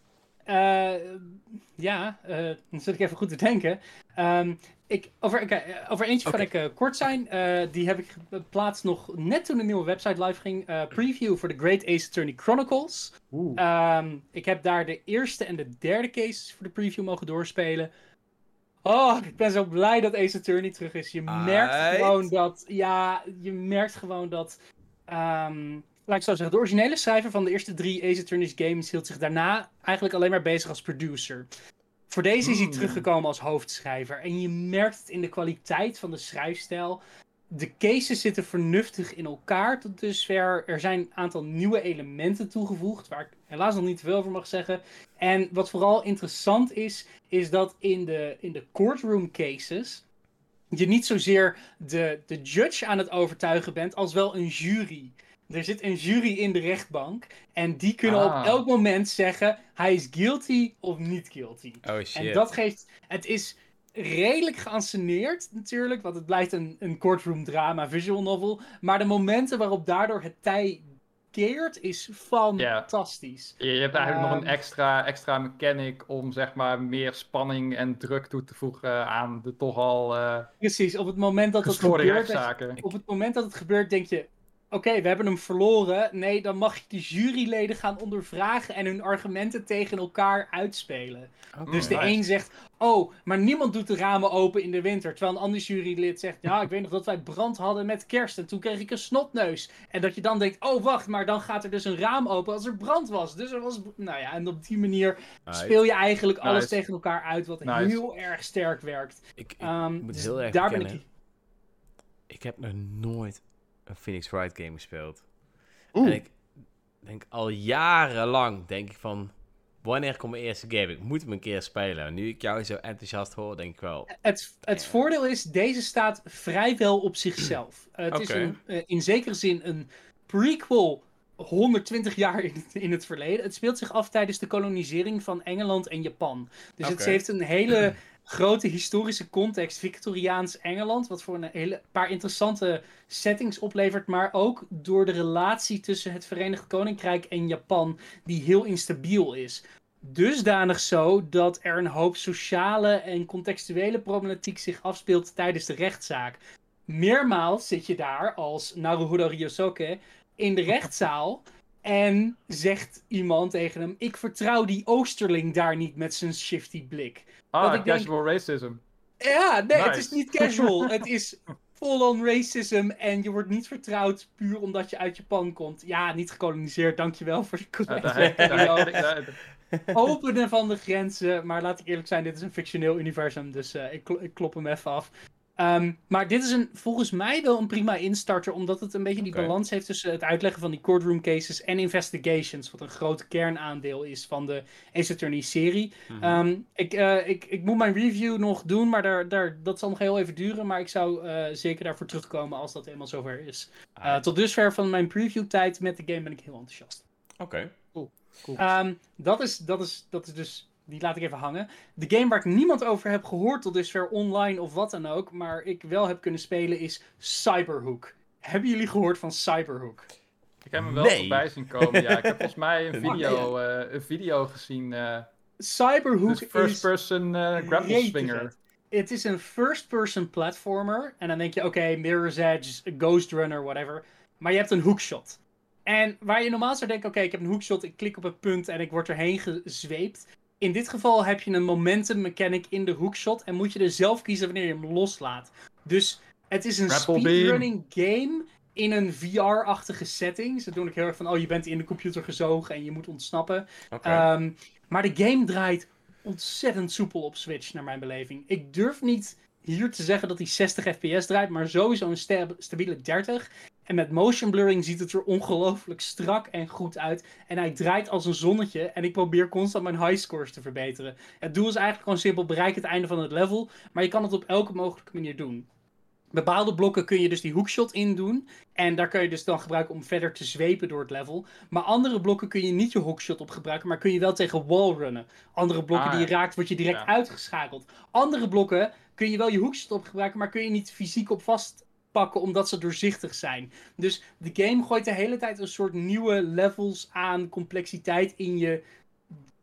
Ehm, ja, dan zit ik even goed te denken. Um, ik, over, kijk, over eentje okay. kan ik kort zijn. die heb ik geplaatst nog net toen de nieuwe website live ging. preview voor de Great Ace Attorney Chronicles. Um, ik heb daar de eerste en de derde cases voor de preview mogen doorspelen. Oh, ik ben zo blij dat Ace Attorney terug is. Je merkt gewoon dat. Ja, je merkt gewoon dat. Um, laat ik zo zeggen, de originele schrijver van de eerste drie Ace Attorney's games hield zich daarna eigenlijk alleen maar bezig als producer. Voor deze is hij hmm. teruggekomen als hoofdschrijver. En je merkt het in de kwaliteit van de schrijfstijl. De cases zitten vernuftig in elkaar tot dusver. Er zijn een aantal nieuwe elementen toegevoegd, waar ik helaas nog niet veel over mag zeggen. En wat vooral interessant is, is dat in de, in de courtroom cases je niet zozeer de, de judge aan het overtuigen bent, als wel een jury. Er zit een jury in de rechtbank. En die kunnen op ah. elk moment zeggen: hij is guilty of niet guilty. Oh shit. En dat geeft. Het is redelijk geanceneerd natuurlijk. Want het blijft een, een courtroom drama, visual novel. Maar de momenten waarop daardoor het tij keert is fantastisch. Je hebt eigenlijk nog een ehm, extra, extra mechanic om zeg maar meer spanning en druk toe te voegen aan de toch al. Uh, Precies, op het moment dat het gebeurt. Op het moment dat het gebeurt, denk je: Oké, we hebben hem verloren. Nee, dan mag je de juryleden gaan ondervragen en hun argumenten tegen elkaar uitspelen. dus de een zegt, oh, maar niemand doet de ramen open in de winter. Terwijl een ander jurylid zegt, ja, ik weet nog dat wij brand hadden met kerst en toen kreeg ik een snotneus. En dat je dan denkt, oh, wacht, maar dan gaat er dus een raam open als er brand was. Dus er was, nou ja, en op die manier speel je eigenlijk alles tegen elkaar uit, wat heel erg sterk werkt. Ik, ik um, moet dus heel erg daar ben ik... Ik heb nog nooit een Phoenix Wright game gespeeld. En ik denk al jarenlang, denk ik van... Wanneer komt mijn eerste game? Ik moet hem een keer spelen. Nu ik jou zo enthousiast hoor, denk ik wel... Het, het voordeel is, deze staat vrijwel op zichzelf. het is een, eh, in zekere zin een prequel 120 jaar in het, in het verleden. Het speelt zich af tijdens de kolonisering van Engeland en Japan. Dus het heeft een hele grote historische context, Victoriaans Engeland, wat voor een hele paar interessante settings oplevert, maar ook door de relatie tussen het Verenigd Koninkrijk en Japan, die heel instabiel is. Dusdanig zo dat er een hoop sociale en contextuele problematiek zich afspeelt tijdens de rechtszaak. Meermaals zit je daar als Naruhodo Ryosuke in de rechtszaal en zegt iemand tegen hem: Ik vertrouw die Oosterling daar niet met zijn shifty blik. Ah, casual racism. Ja, nee, het is niet casual. het is full-on racism en je wordt niet vertrouwd puur omdat je uit Japan komt. Ja, niet gekoloniseerd, dankjewel voor je correctie. Openen van de grenzen, maar laat ik eerlijk zijn, dit is een fictioneel universum, dus uh, ik, ik klop hem even af. Ehm, maar dit is een, volgens mij wel een prima instarter, omdat het een beetje die balans heeft tussen het uitleggen van die courtroom cases en investigations, wat een groot kernaandeel is van de Ace Attorney serie. Mhm. Ehm, ik, uh, ik, ik moet mijn review nog doen, maar daar, daar, dat zal nog heel even duren, maar ik zou uh, zeker daarvoor terugkomen als dat eenmaal zover is. Uh, tot dusver van mijn preview tijd met de game ben ik heel enthousiast. Oké. Cool. cool. Um, dat, is, dat, is, dat is dus die laat ik even hangen. De game waar ik niemand over heb gehoord tot dusver online of wat dan ook, maar ik wel heb kunnen spelen is Cyberhook. Hebben jullie gehoord van Cyberhook? Ik heb hem wel nee. voorbij zien komen, ja. Ik heb volgens mij een video, uh, een video gezien. Uh, Cyberhook is... First-person uh, grapple swinger. Het is een first-person platformer. En dan denk je, oké, okay, Mirror's Edge, Ghost Runner, whatever. Maar je hebt een hookshot. En waar je normaal zou denken, oké, ik heb een hookshot, ik klik op een punt en ik word erheen gezweept in dit geval heb je een momentum mechanic in de hookshot en moet je er zelf kiezen wanneer je hem loslaat. Dus het is een speedrunning game in een VR-achtige setting. Ze doen ik heel erg van, oh je bent in de computer gezogen en je moet ontsnappen. Ehm, maar de game draait ontzettend soepel op Switch, naar mijn beleving. Ik durf niet hier te zeggen dat hij 60 fps draait, maar sowieso een stabiele 30. En met motion blurring ziet het er ongelooflijk strak en goed uit. En hij draait als een zonnetje. En ik probeer constant mijn high scores te verbeteren. Het doel is eigenlijk gewoon simpel: bereik het einde van het level. Maar je kan het op elke mogelijke manier doen. Bepaalde blokken kun je dus die hookshot in doen. En daar kun je dus dan gebruiken om verder te zwepen door het level. Maar andere blokken kun je niet je hookshot op gebruiken. Maar kun je wel tegen wall runnen. Andere blokken die je ah, raakt, word je direct uitgeschakeld. Andere blokken kun je wel je hookshot op gebruiken. Maar kun je niet fysiek op vast pakken omdat ze doorzichtig zijn. Dus de game gooit de hele tijd een soort nieuwe levels aan complexiteit in je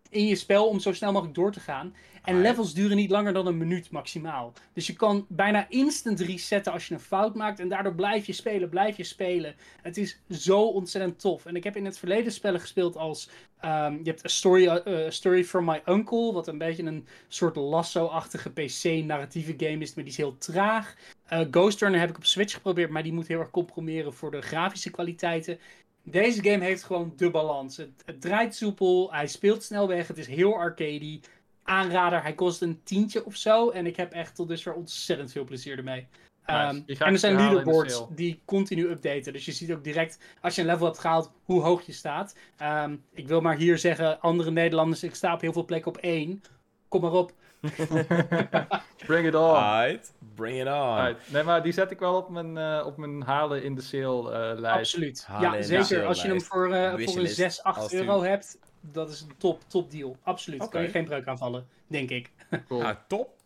in je spel om zo snel mogelijk door te gaan. En levels duren niet langer dan een minuut maximaal. Dus je kan bijna instant resetten als je een fout maakt. En daardoor blijf je spelen, blijf je spelen. Het is zo ontzettend tof. En ik heb in het verleden spellen gespeeld als... Um, je hebt A Story, uh, Story from My Uncle. Wat een beetje een soort lasso-achtige PC-narratieve game is. Maar die is heel traag. Uh, Ghost Runner heb ik op Switch geprobeerd. Maar die moet heel erg compromeren voor de grafische kwaliteiten. Deze game heeft gewoon de balans. Het, het draait soepel. Hij speelt snel weg. Het is heel arcadey aanrader. Hij kost een tientje of zo. En ik heb echt tot dusver ontzettend veel plezier ermee. Um, en er zijn leaderboards die continu updaten. Dus je ziet ook direct als je een level hebt gehaald hoe hoog je staat. Um, ik wil maar hier zeggen, andere Nederlanders, ik sta op heel veel plekken op één. Kom maar op. bring it on. Right, bring it on. Nee, maar die zet ik wel op mijn, uh, op mijn halen in de sale uh, lijst. Absoluut. ja, zeker. Als je hem voor, uh, voor een 6, 8 euro hebt, dat is een top, top deal. Absoluut. Okay. Kan je geen breuk aanvallen, denk ik. Cool. Nou, top.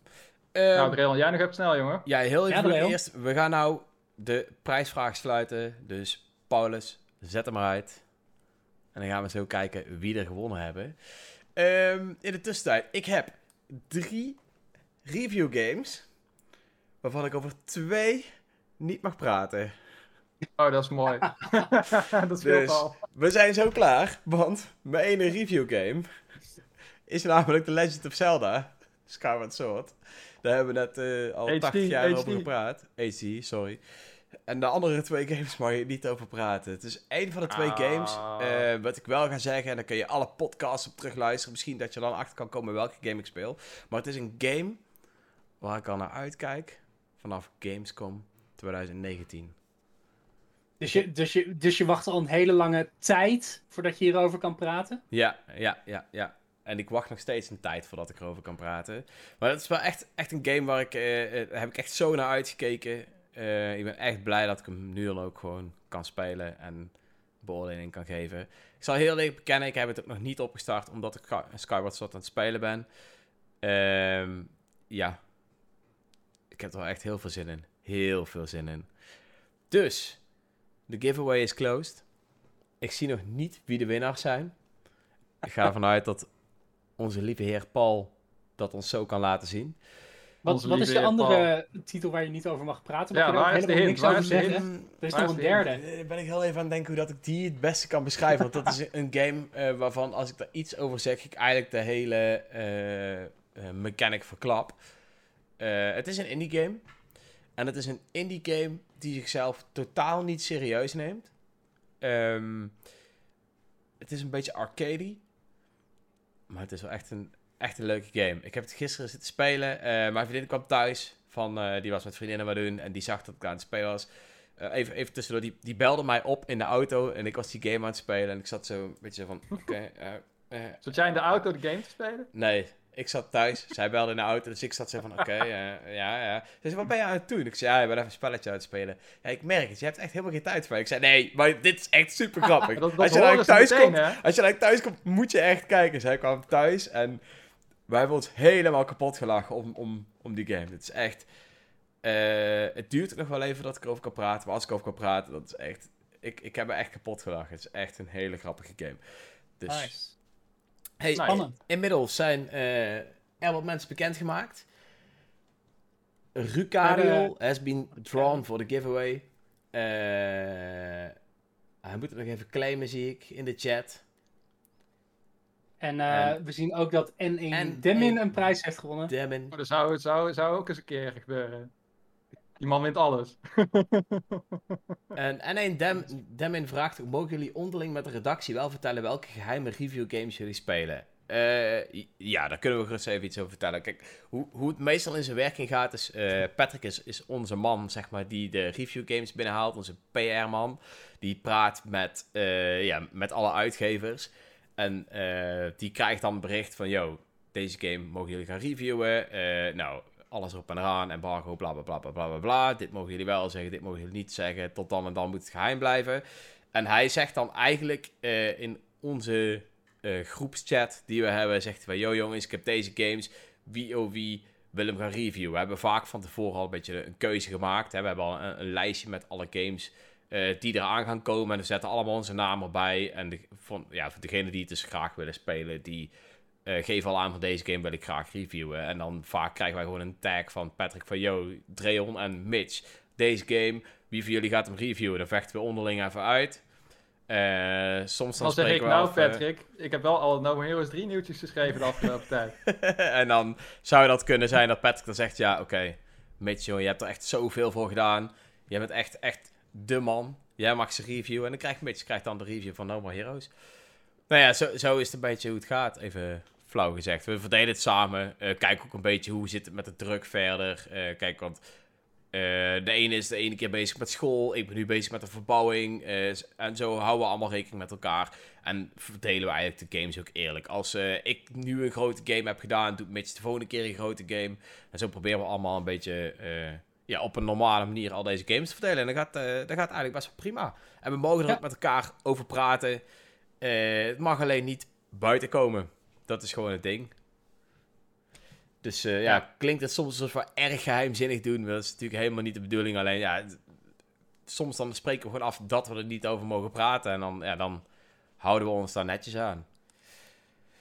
Um, nou, Dreel, jij nog hebt snel, jongen. Ja, heel even ja, eerst. We gaan nou de prijsvraag sluiten. Dus Paulus, zet hem uit. En dan gaan we zo kijken wie er gewonnen hebben. Um, in de tussentijd, ik heb drie review games. Waarvan ik over twee niet mag praten. Oh, dat is mooi. dat is dus, veel We zijn zo klaar, want mijn ene review game is namelijk The Legend of Zelda Skyward Sword. Daar hebben we net uh, al HD, 80 jaar HD. over gepraat. HD, sorry. En de andere twee games mag je niet over praten. Het is één van de twee ah. games. Uh, wat ik wel ga zeggen, en dan kun je alle podcasts op terugluisteren. Misschien dat je dan achter kan komen welke game ik speel. Maar het is een game waar ik al naar uitkijk vanaf Gamescom 2019. Dus je, dus, je, dus je wacht al een hele lange tijd voordat je hierover kan praten? Ja, ja, ja, ja. En ik wacht nog steeds een tijd voordat ik erover kan praten. Maar het is wel echt, echt een game waar ik, uh, heb ik echt zo naar uitgekeken. Uh, ik ben echt blij dat ik hem nu dan ook gewoon kan spelen en beoordeling kan geven. Ik zal heel eerlijk bekennen, ik heb het ook nog niet opgestart omdat ik Skyward Sword aan het spelen ben. Uh, ja, ik heb er wel echt heel veel zin in. Heel veel zin in. Dus, de giveaway is closed. Ik zie nog niet wie de winnaars zijn. Ik ga ervan uit dat onze lieve heer Paul dat ons zo kan laten zien. Wat, wat is de andere titel waar je niet over mag praten? Ja, waar is de hint? Waar is de hint? Er is nog een derde. Eh, ben ik heel even aan het denken hoe dat ik die het beste kan beschrijven. Want dat is een game uh, waarvan als ik daar iets over zeg, ik eigenlijk de hele uh, mechanic verklap. het is een indie game. En het is een indie game die zichzelf totaal niet serieus neemt. Um, het is een beetje arcade. Maar het is wel echt een, echt een leuke game. Ik heb het gisteren zitten spelen. Uh, mijn vriendin kwam thuis. Van, uh, die was met vriendinnen wat doen. En die zag dat ik aan het spelen was. Uh, even, even tussendoor. Die, die belde mij op in de auto. En ik was die game aan het spelen. En ik zat zo een beetje van... Oké. Okay, zat jij in de auto de game te spelen? Nee ik zat thuis, zij belde in de auto, dus ik zat zo van, oké, okay, uh, ja, ja. Ze zei, wat ben je aan het doen? Ik zei, ja, ik ben even een spelletje aan het spelen. Ja, ik merk het, je hebt echt helemaal geen tijd voor. Ik zei, nee, maar dit is echt super grappig. als, je nou thuis komt, als je nou thuis komt, moet je echt kijken. Zij kwam thuis en wij hebben ons helemaal kapot gelachen om, om, om die game. Het is echt, uh, het duurt nog wel even dat ik erover kan praten, maar als ik over kan praten, dat is echt, ik, ik heb me echt kapot gelachen. Het is echt een hele grappige game. Dus... Nice. Hey, inmiddels zijn uh, er wat mensen bekendgemaakt. Rucario has been drawn for the giveaway. Uh, hij moet het nog even claimen, zie ik, in de chat. En, uh, en we zien ook dat N1 Demin een prijs heeft gewonnen. Demin. Oh, dat zou, zou, zou ook eens een keer gebeuren. Die man wint alles. en, en Dem, Demin vraagt: Mogen jullie onderling met de redactie wel vertellen welke geheime review games jullie spelen? Uh, ja, daar kunnen we gerust even iets over vertellen. Kijk, hoe, hoe het meestal in zijn werking gaat is... Uh, Patrick is, onze man, zeg maar, die de review games binnenhaalt. Onze PR-man. Die praat met, uh, ja, met alle uitgevers. En die krijgt dan bericht van... Yo, deze game mogen jullie gaan reviewen. nou, alles op en eraan, embargo, bla bla bla bla bla bla. Dit mogen jullie wel zeggen, dit mogen jullie niet zeggen. Tot dan en dan moet het geheim blijven. En hij zegt dan eigenlijk uh, in onze uh, groepschat die we hebben, zegt hij van... Yo jongens, ik heb deze games, wie oh wie wil hem gaan reviewen. We hebben vaak van tevoren al een beetje een keuze gemaakt. Hè? We hebben al een, lijstje met alle games uh, die eraan gaan komen. En we zetten allemaal onze naam erbij. En de, van, ja, voor degenen die het dus graag willen spelen, die geef al aan van deze game wil ik graag reviewen. En dan vaak krijgen wij gewoon een tag van Patrick van... Yo, Dreon en Mitch, deze game, wie van jullie gaat hem reviewen? Dan vechten we onderling even uit. Uh, soms dan, dan zeg ik, nou Patrick, ik heb wel al No Heroes 3 nieuwtjes geschreven de afgelopen tijd. en dan zou dat kunnen zijn dat Patrick dan zegt, ja oké, okay, Mitch joh, je hebt er echt zoveel voor gedaan. Je bent echt, echt de man. Jij mag ze reviewen en dan krijgt Mitch krijgt dan de review van No More Heroes. Nou ja, zo, zo is het een beetje hoe het gaat, even flauw gezegd. We verdelen het samen, uh, kijk ook een beetje hoe zit het met de druk verder. Uh, kijk, want uh, de ene is de ene keer bezig met school, ik ben nu bezig met de verbouwing. en zo houden we allemaal rekening met elkaar. En verdelen we eigenlijk de games ook eerlijk. Als ik nu een grote game heb gedaan, doet Mitch de volgende keer een grote game. En zo proberen we allemaal een beetje ja, op een normale manier al deze games te verdelen. En dat gaat, dat gaat eigenlijk best wel prima. En we mogen er ook met elkaar over praten. Het mag alleen niet buiten komen. Dat is gewoon het ding. Dus uh, ja. klinkt het soms alsof we erg geheimzinnig doen. Dat is natuurlijk helemaal niet de bedoeling. Alleen ja, soms dan spreken we gewoon af dat we er niet over mogen praten. En dan, ja, dan houden we ons daar netjes aan.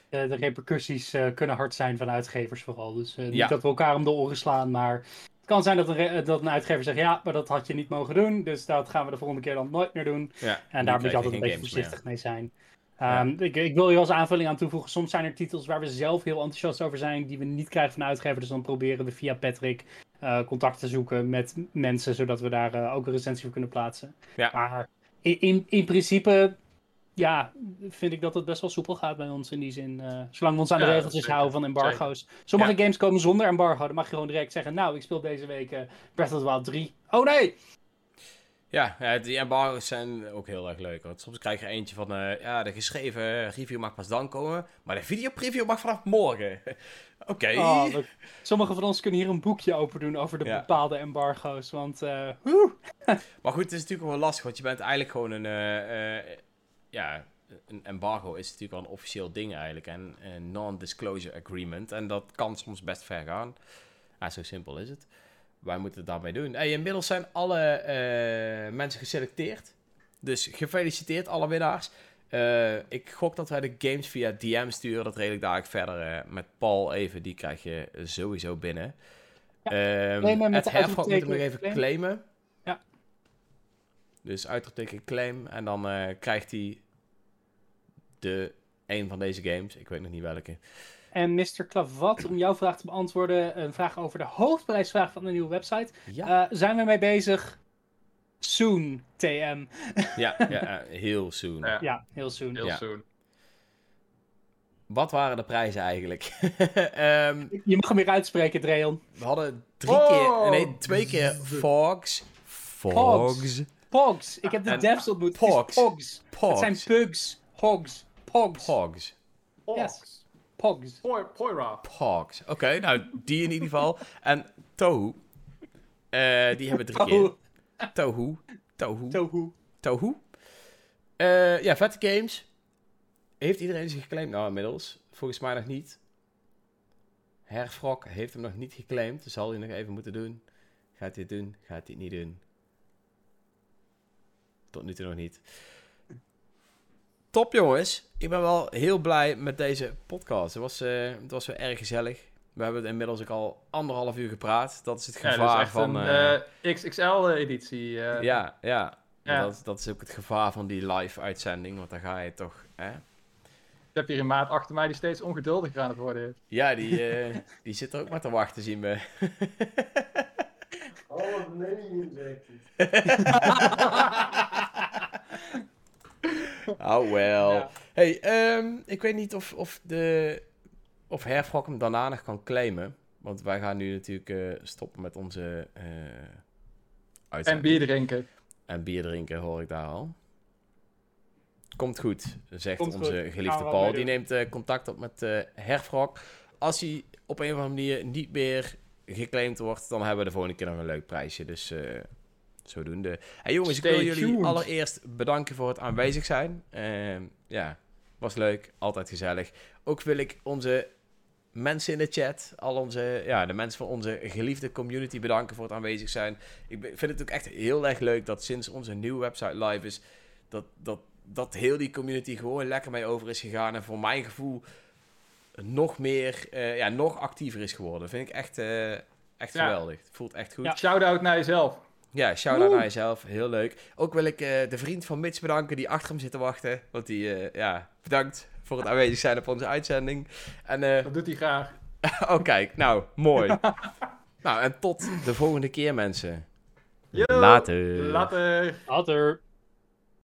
De, de repercussies kunnen hard zijn van uitgevers vooral. Dus niet ja. dat we elkaar om de oren slaan, maar het kan zijn dat een, dat een uitgever zegt, ja, maar dat had je niet mogen doen. Dus dat gaan we de volgende keer dan nooit meer doen. Ja, en daar moet je altijd een beetje voorzichtig mee zijn. Um, ik, ik, wil je als aanvulling aan toevoegen. Soms zijn er titels waar we zelf heel enthousiast over zijn, die we niet krijgen van de uitgever. Dus dan proberen we via Patrick uh, contact te zoeken met mensen, zodat we daar uh, ook een recensie voor kunnen plaatsen. Ja. Maar in, in, in principe ja, vind ik dat het best wel soepel gaat bij ons in die zin. Uh, zolang we ons aan de regeltjes houden van embargo's. Sommige games komen zonder embargo. Dan mag je gewoon direct zeggen, nou, ik speel deze week uh, Breath of the Wild 3. Oh nee! Ja, die embargo's zijn ook heel erg leuk. Want soms krijg je eentje van, uh, ja, de geschreven review mag pas dan komen. Maar de video preview mag vanaf morgen. Oké. Okay. Oh, Sommigen van ons kunnen hier een boekje open doen over de bepaalde embargo's. Want, maar goed, het is natuurlijk wel lastig. Want je bent eigenlijk gewoon een ja, een embargo is natuurlijk wel een officieel ding eigenlijk. En een non-disclosure agreement. En dat kan soms best ver gaan. Ja, zo simpel is het. Wij moeten het daarmee doen. Hey, inmiddels zijn alle uh, mensen geselecteerd. Dus gefeliciteerd alle winnaars. Uh, ik gok dat wij de games via DM sturen. Dat redelijk dadelijk verder uh, met Paul even. Die krijg je sowieso binnen. Ja, um, het herfrag moet ik nog even claimen. Ja. Dus uitroepteken claim. En dan krijgt hij de een van deze games. Ik weet nog niet welke. En Mr. Klavat, om jouw vraag te beantwoorden, een vraag over de hoofdprijsvraag van de nieuwe website. Ja. Uh, zijn we mee bezig? Soon, TM. ja, ja, heel soon. Ja, heel soon. Heel soon. Wat waren de prijzen eigenlijk? um, je mag hem weer uitspreken, Dreon. We hadden drie oh! keer, nee, twee keer Fogs. Fogs. Pogs. Ik heb de devs ontmoet. Pogs. Pogs. Pogs. Het zijn pugs. Pogs. Pogs. Pogs. Pogs. Yes. Pogs. Poira. Pogs. Oké, nou, die in ieder geval. En Tohu. Uh, die hebben drie keer. Tohu. Tohu. Tohu. Tohu. Uh, ja, vette games. Heeft iedereen zich geclaimd? Nou, inmiddels. Volgens mij nog niet. Herfrok heeft hem nog niet geclaimd. Dus zal hij nog even moeten doen. Gaat hij het doen? Gaat hij het niet doen? Tot nu toe nog niet top jongens. Ik ben wel heel blij met deze podcast. Het was, uh, het was weer erg gezellig. We hebben het inmiddels ook al anderhalf uur gepraat. Dat is het gevaar ja, van... een uh, eh, XXL-editie. Ja, ja. ja. Dat, dat, is ook het gevaar van die live-uitzending. Want dan ga je toch... Hè? Ik heb hier een maat achter mij die steeds ongeduldiger aan het worden is. Ja, die, uh, die zit er ook maar te wachten, zien we. oh, nee, zegt oh well. Hey, um, ik weet niet of, of, de, of Herfrok hem daarna nog kan claimen. Want wij gaan nu natuurlijk uh, stoppen met onze uh, En bier drinken. En bier drinken, hoor ik daar al. Komt goed, zegt onze geliefde Paul. Die neemt uh, contact op met uh, Herfrok. Als hij op een of andere manier niet meer geclaimd wordt, dan hebben we de volgende keer nog een leuk prijsje. Dus zodoende. Hey jongens, ik wil jullie allereerst bedanken voor het aanwezig zijn. Uh, ja, was leuk, altijd gezellig. Ook wil ik onze mensen in de chat, al onze, ja, de mensen van onze geliefde community bedanken voor het aanwezig zijn. Ik vind het ook echt heel erg leuk dat sinds onze nieuwe website live is, dat, dat, dat heel die community gewoon lekker mee over is gegaan. En voor mijn gevoel nog meer, eh, ja, nog actiever is geworden. Vind ik echt, eh, echt Ja. geweldig. Het voelt echt goed. Ja, Shout-out naar jezelf. Shout-out naar jezelf. Heel leuk. Ook wil ik eh, de vriend van Mitch bedanken die achter hem zit te wachten. Want die, eh, ja, bedankt voor het aanwezig zijn op onze uitzending. En, eh, Dat doet hij graag. oh kijk, nou, mooi. nou, en tot de volgende keer mensen. Yo, Later. Later. Later.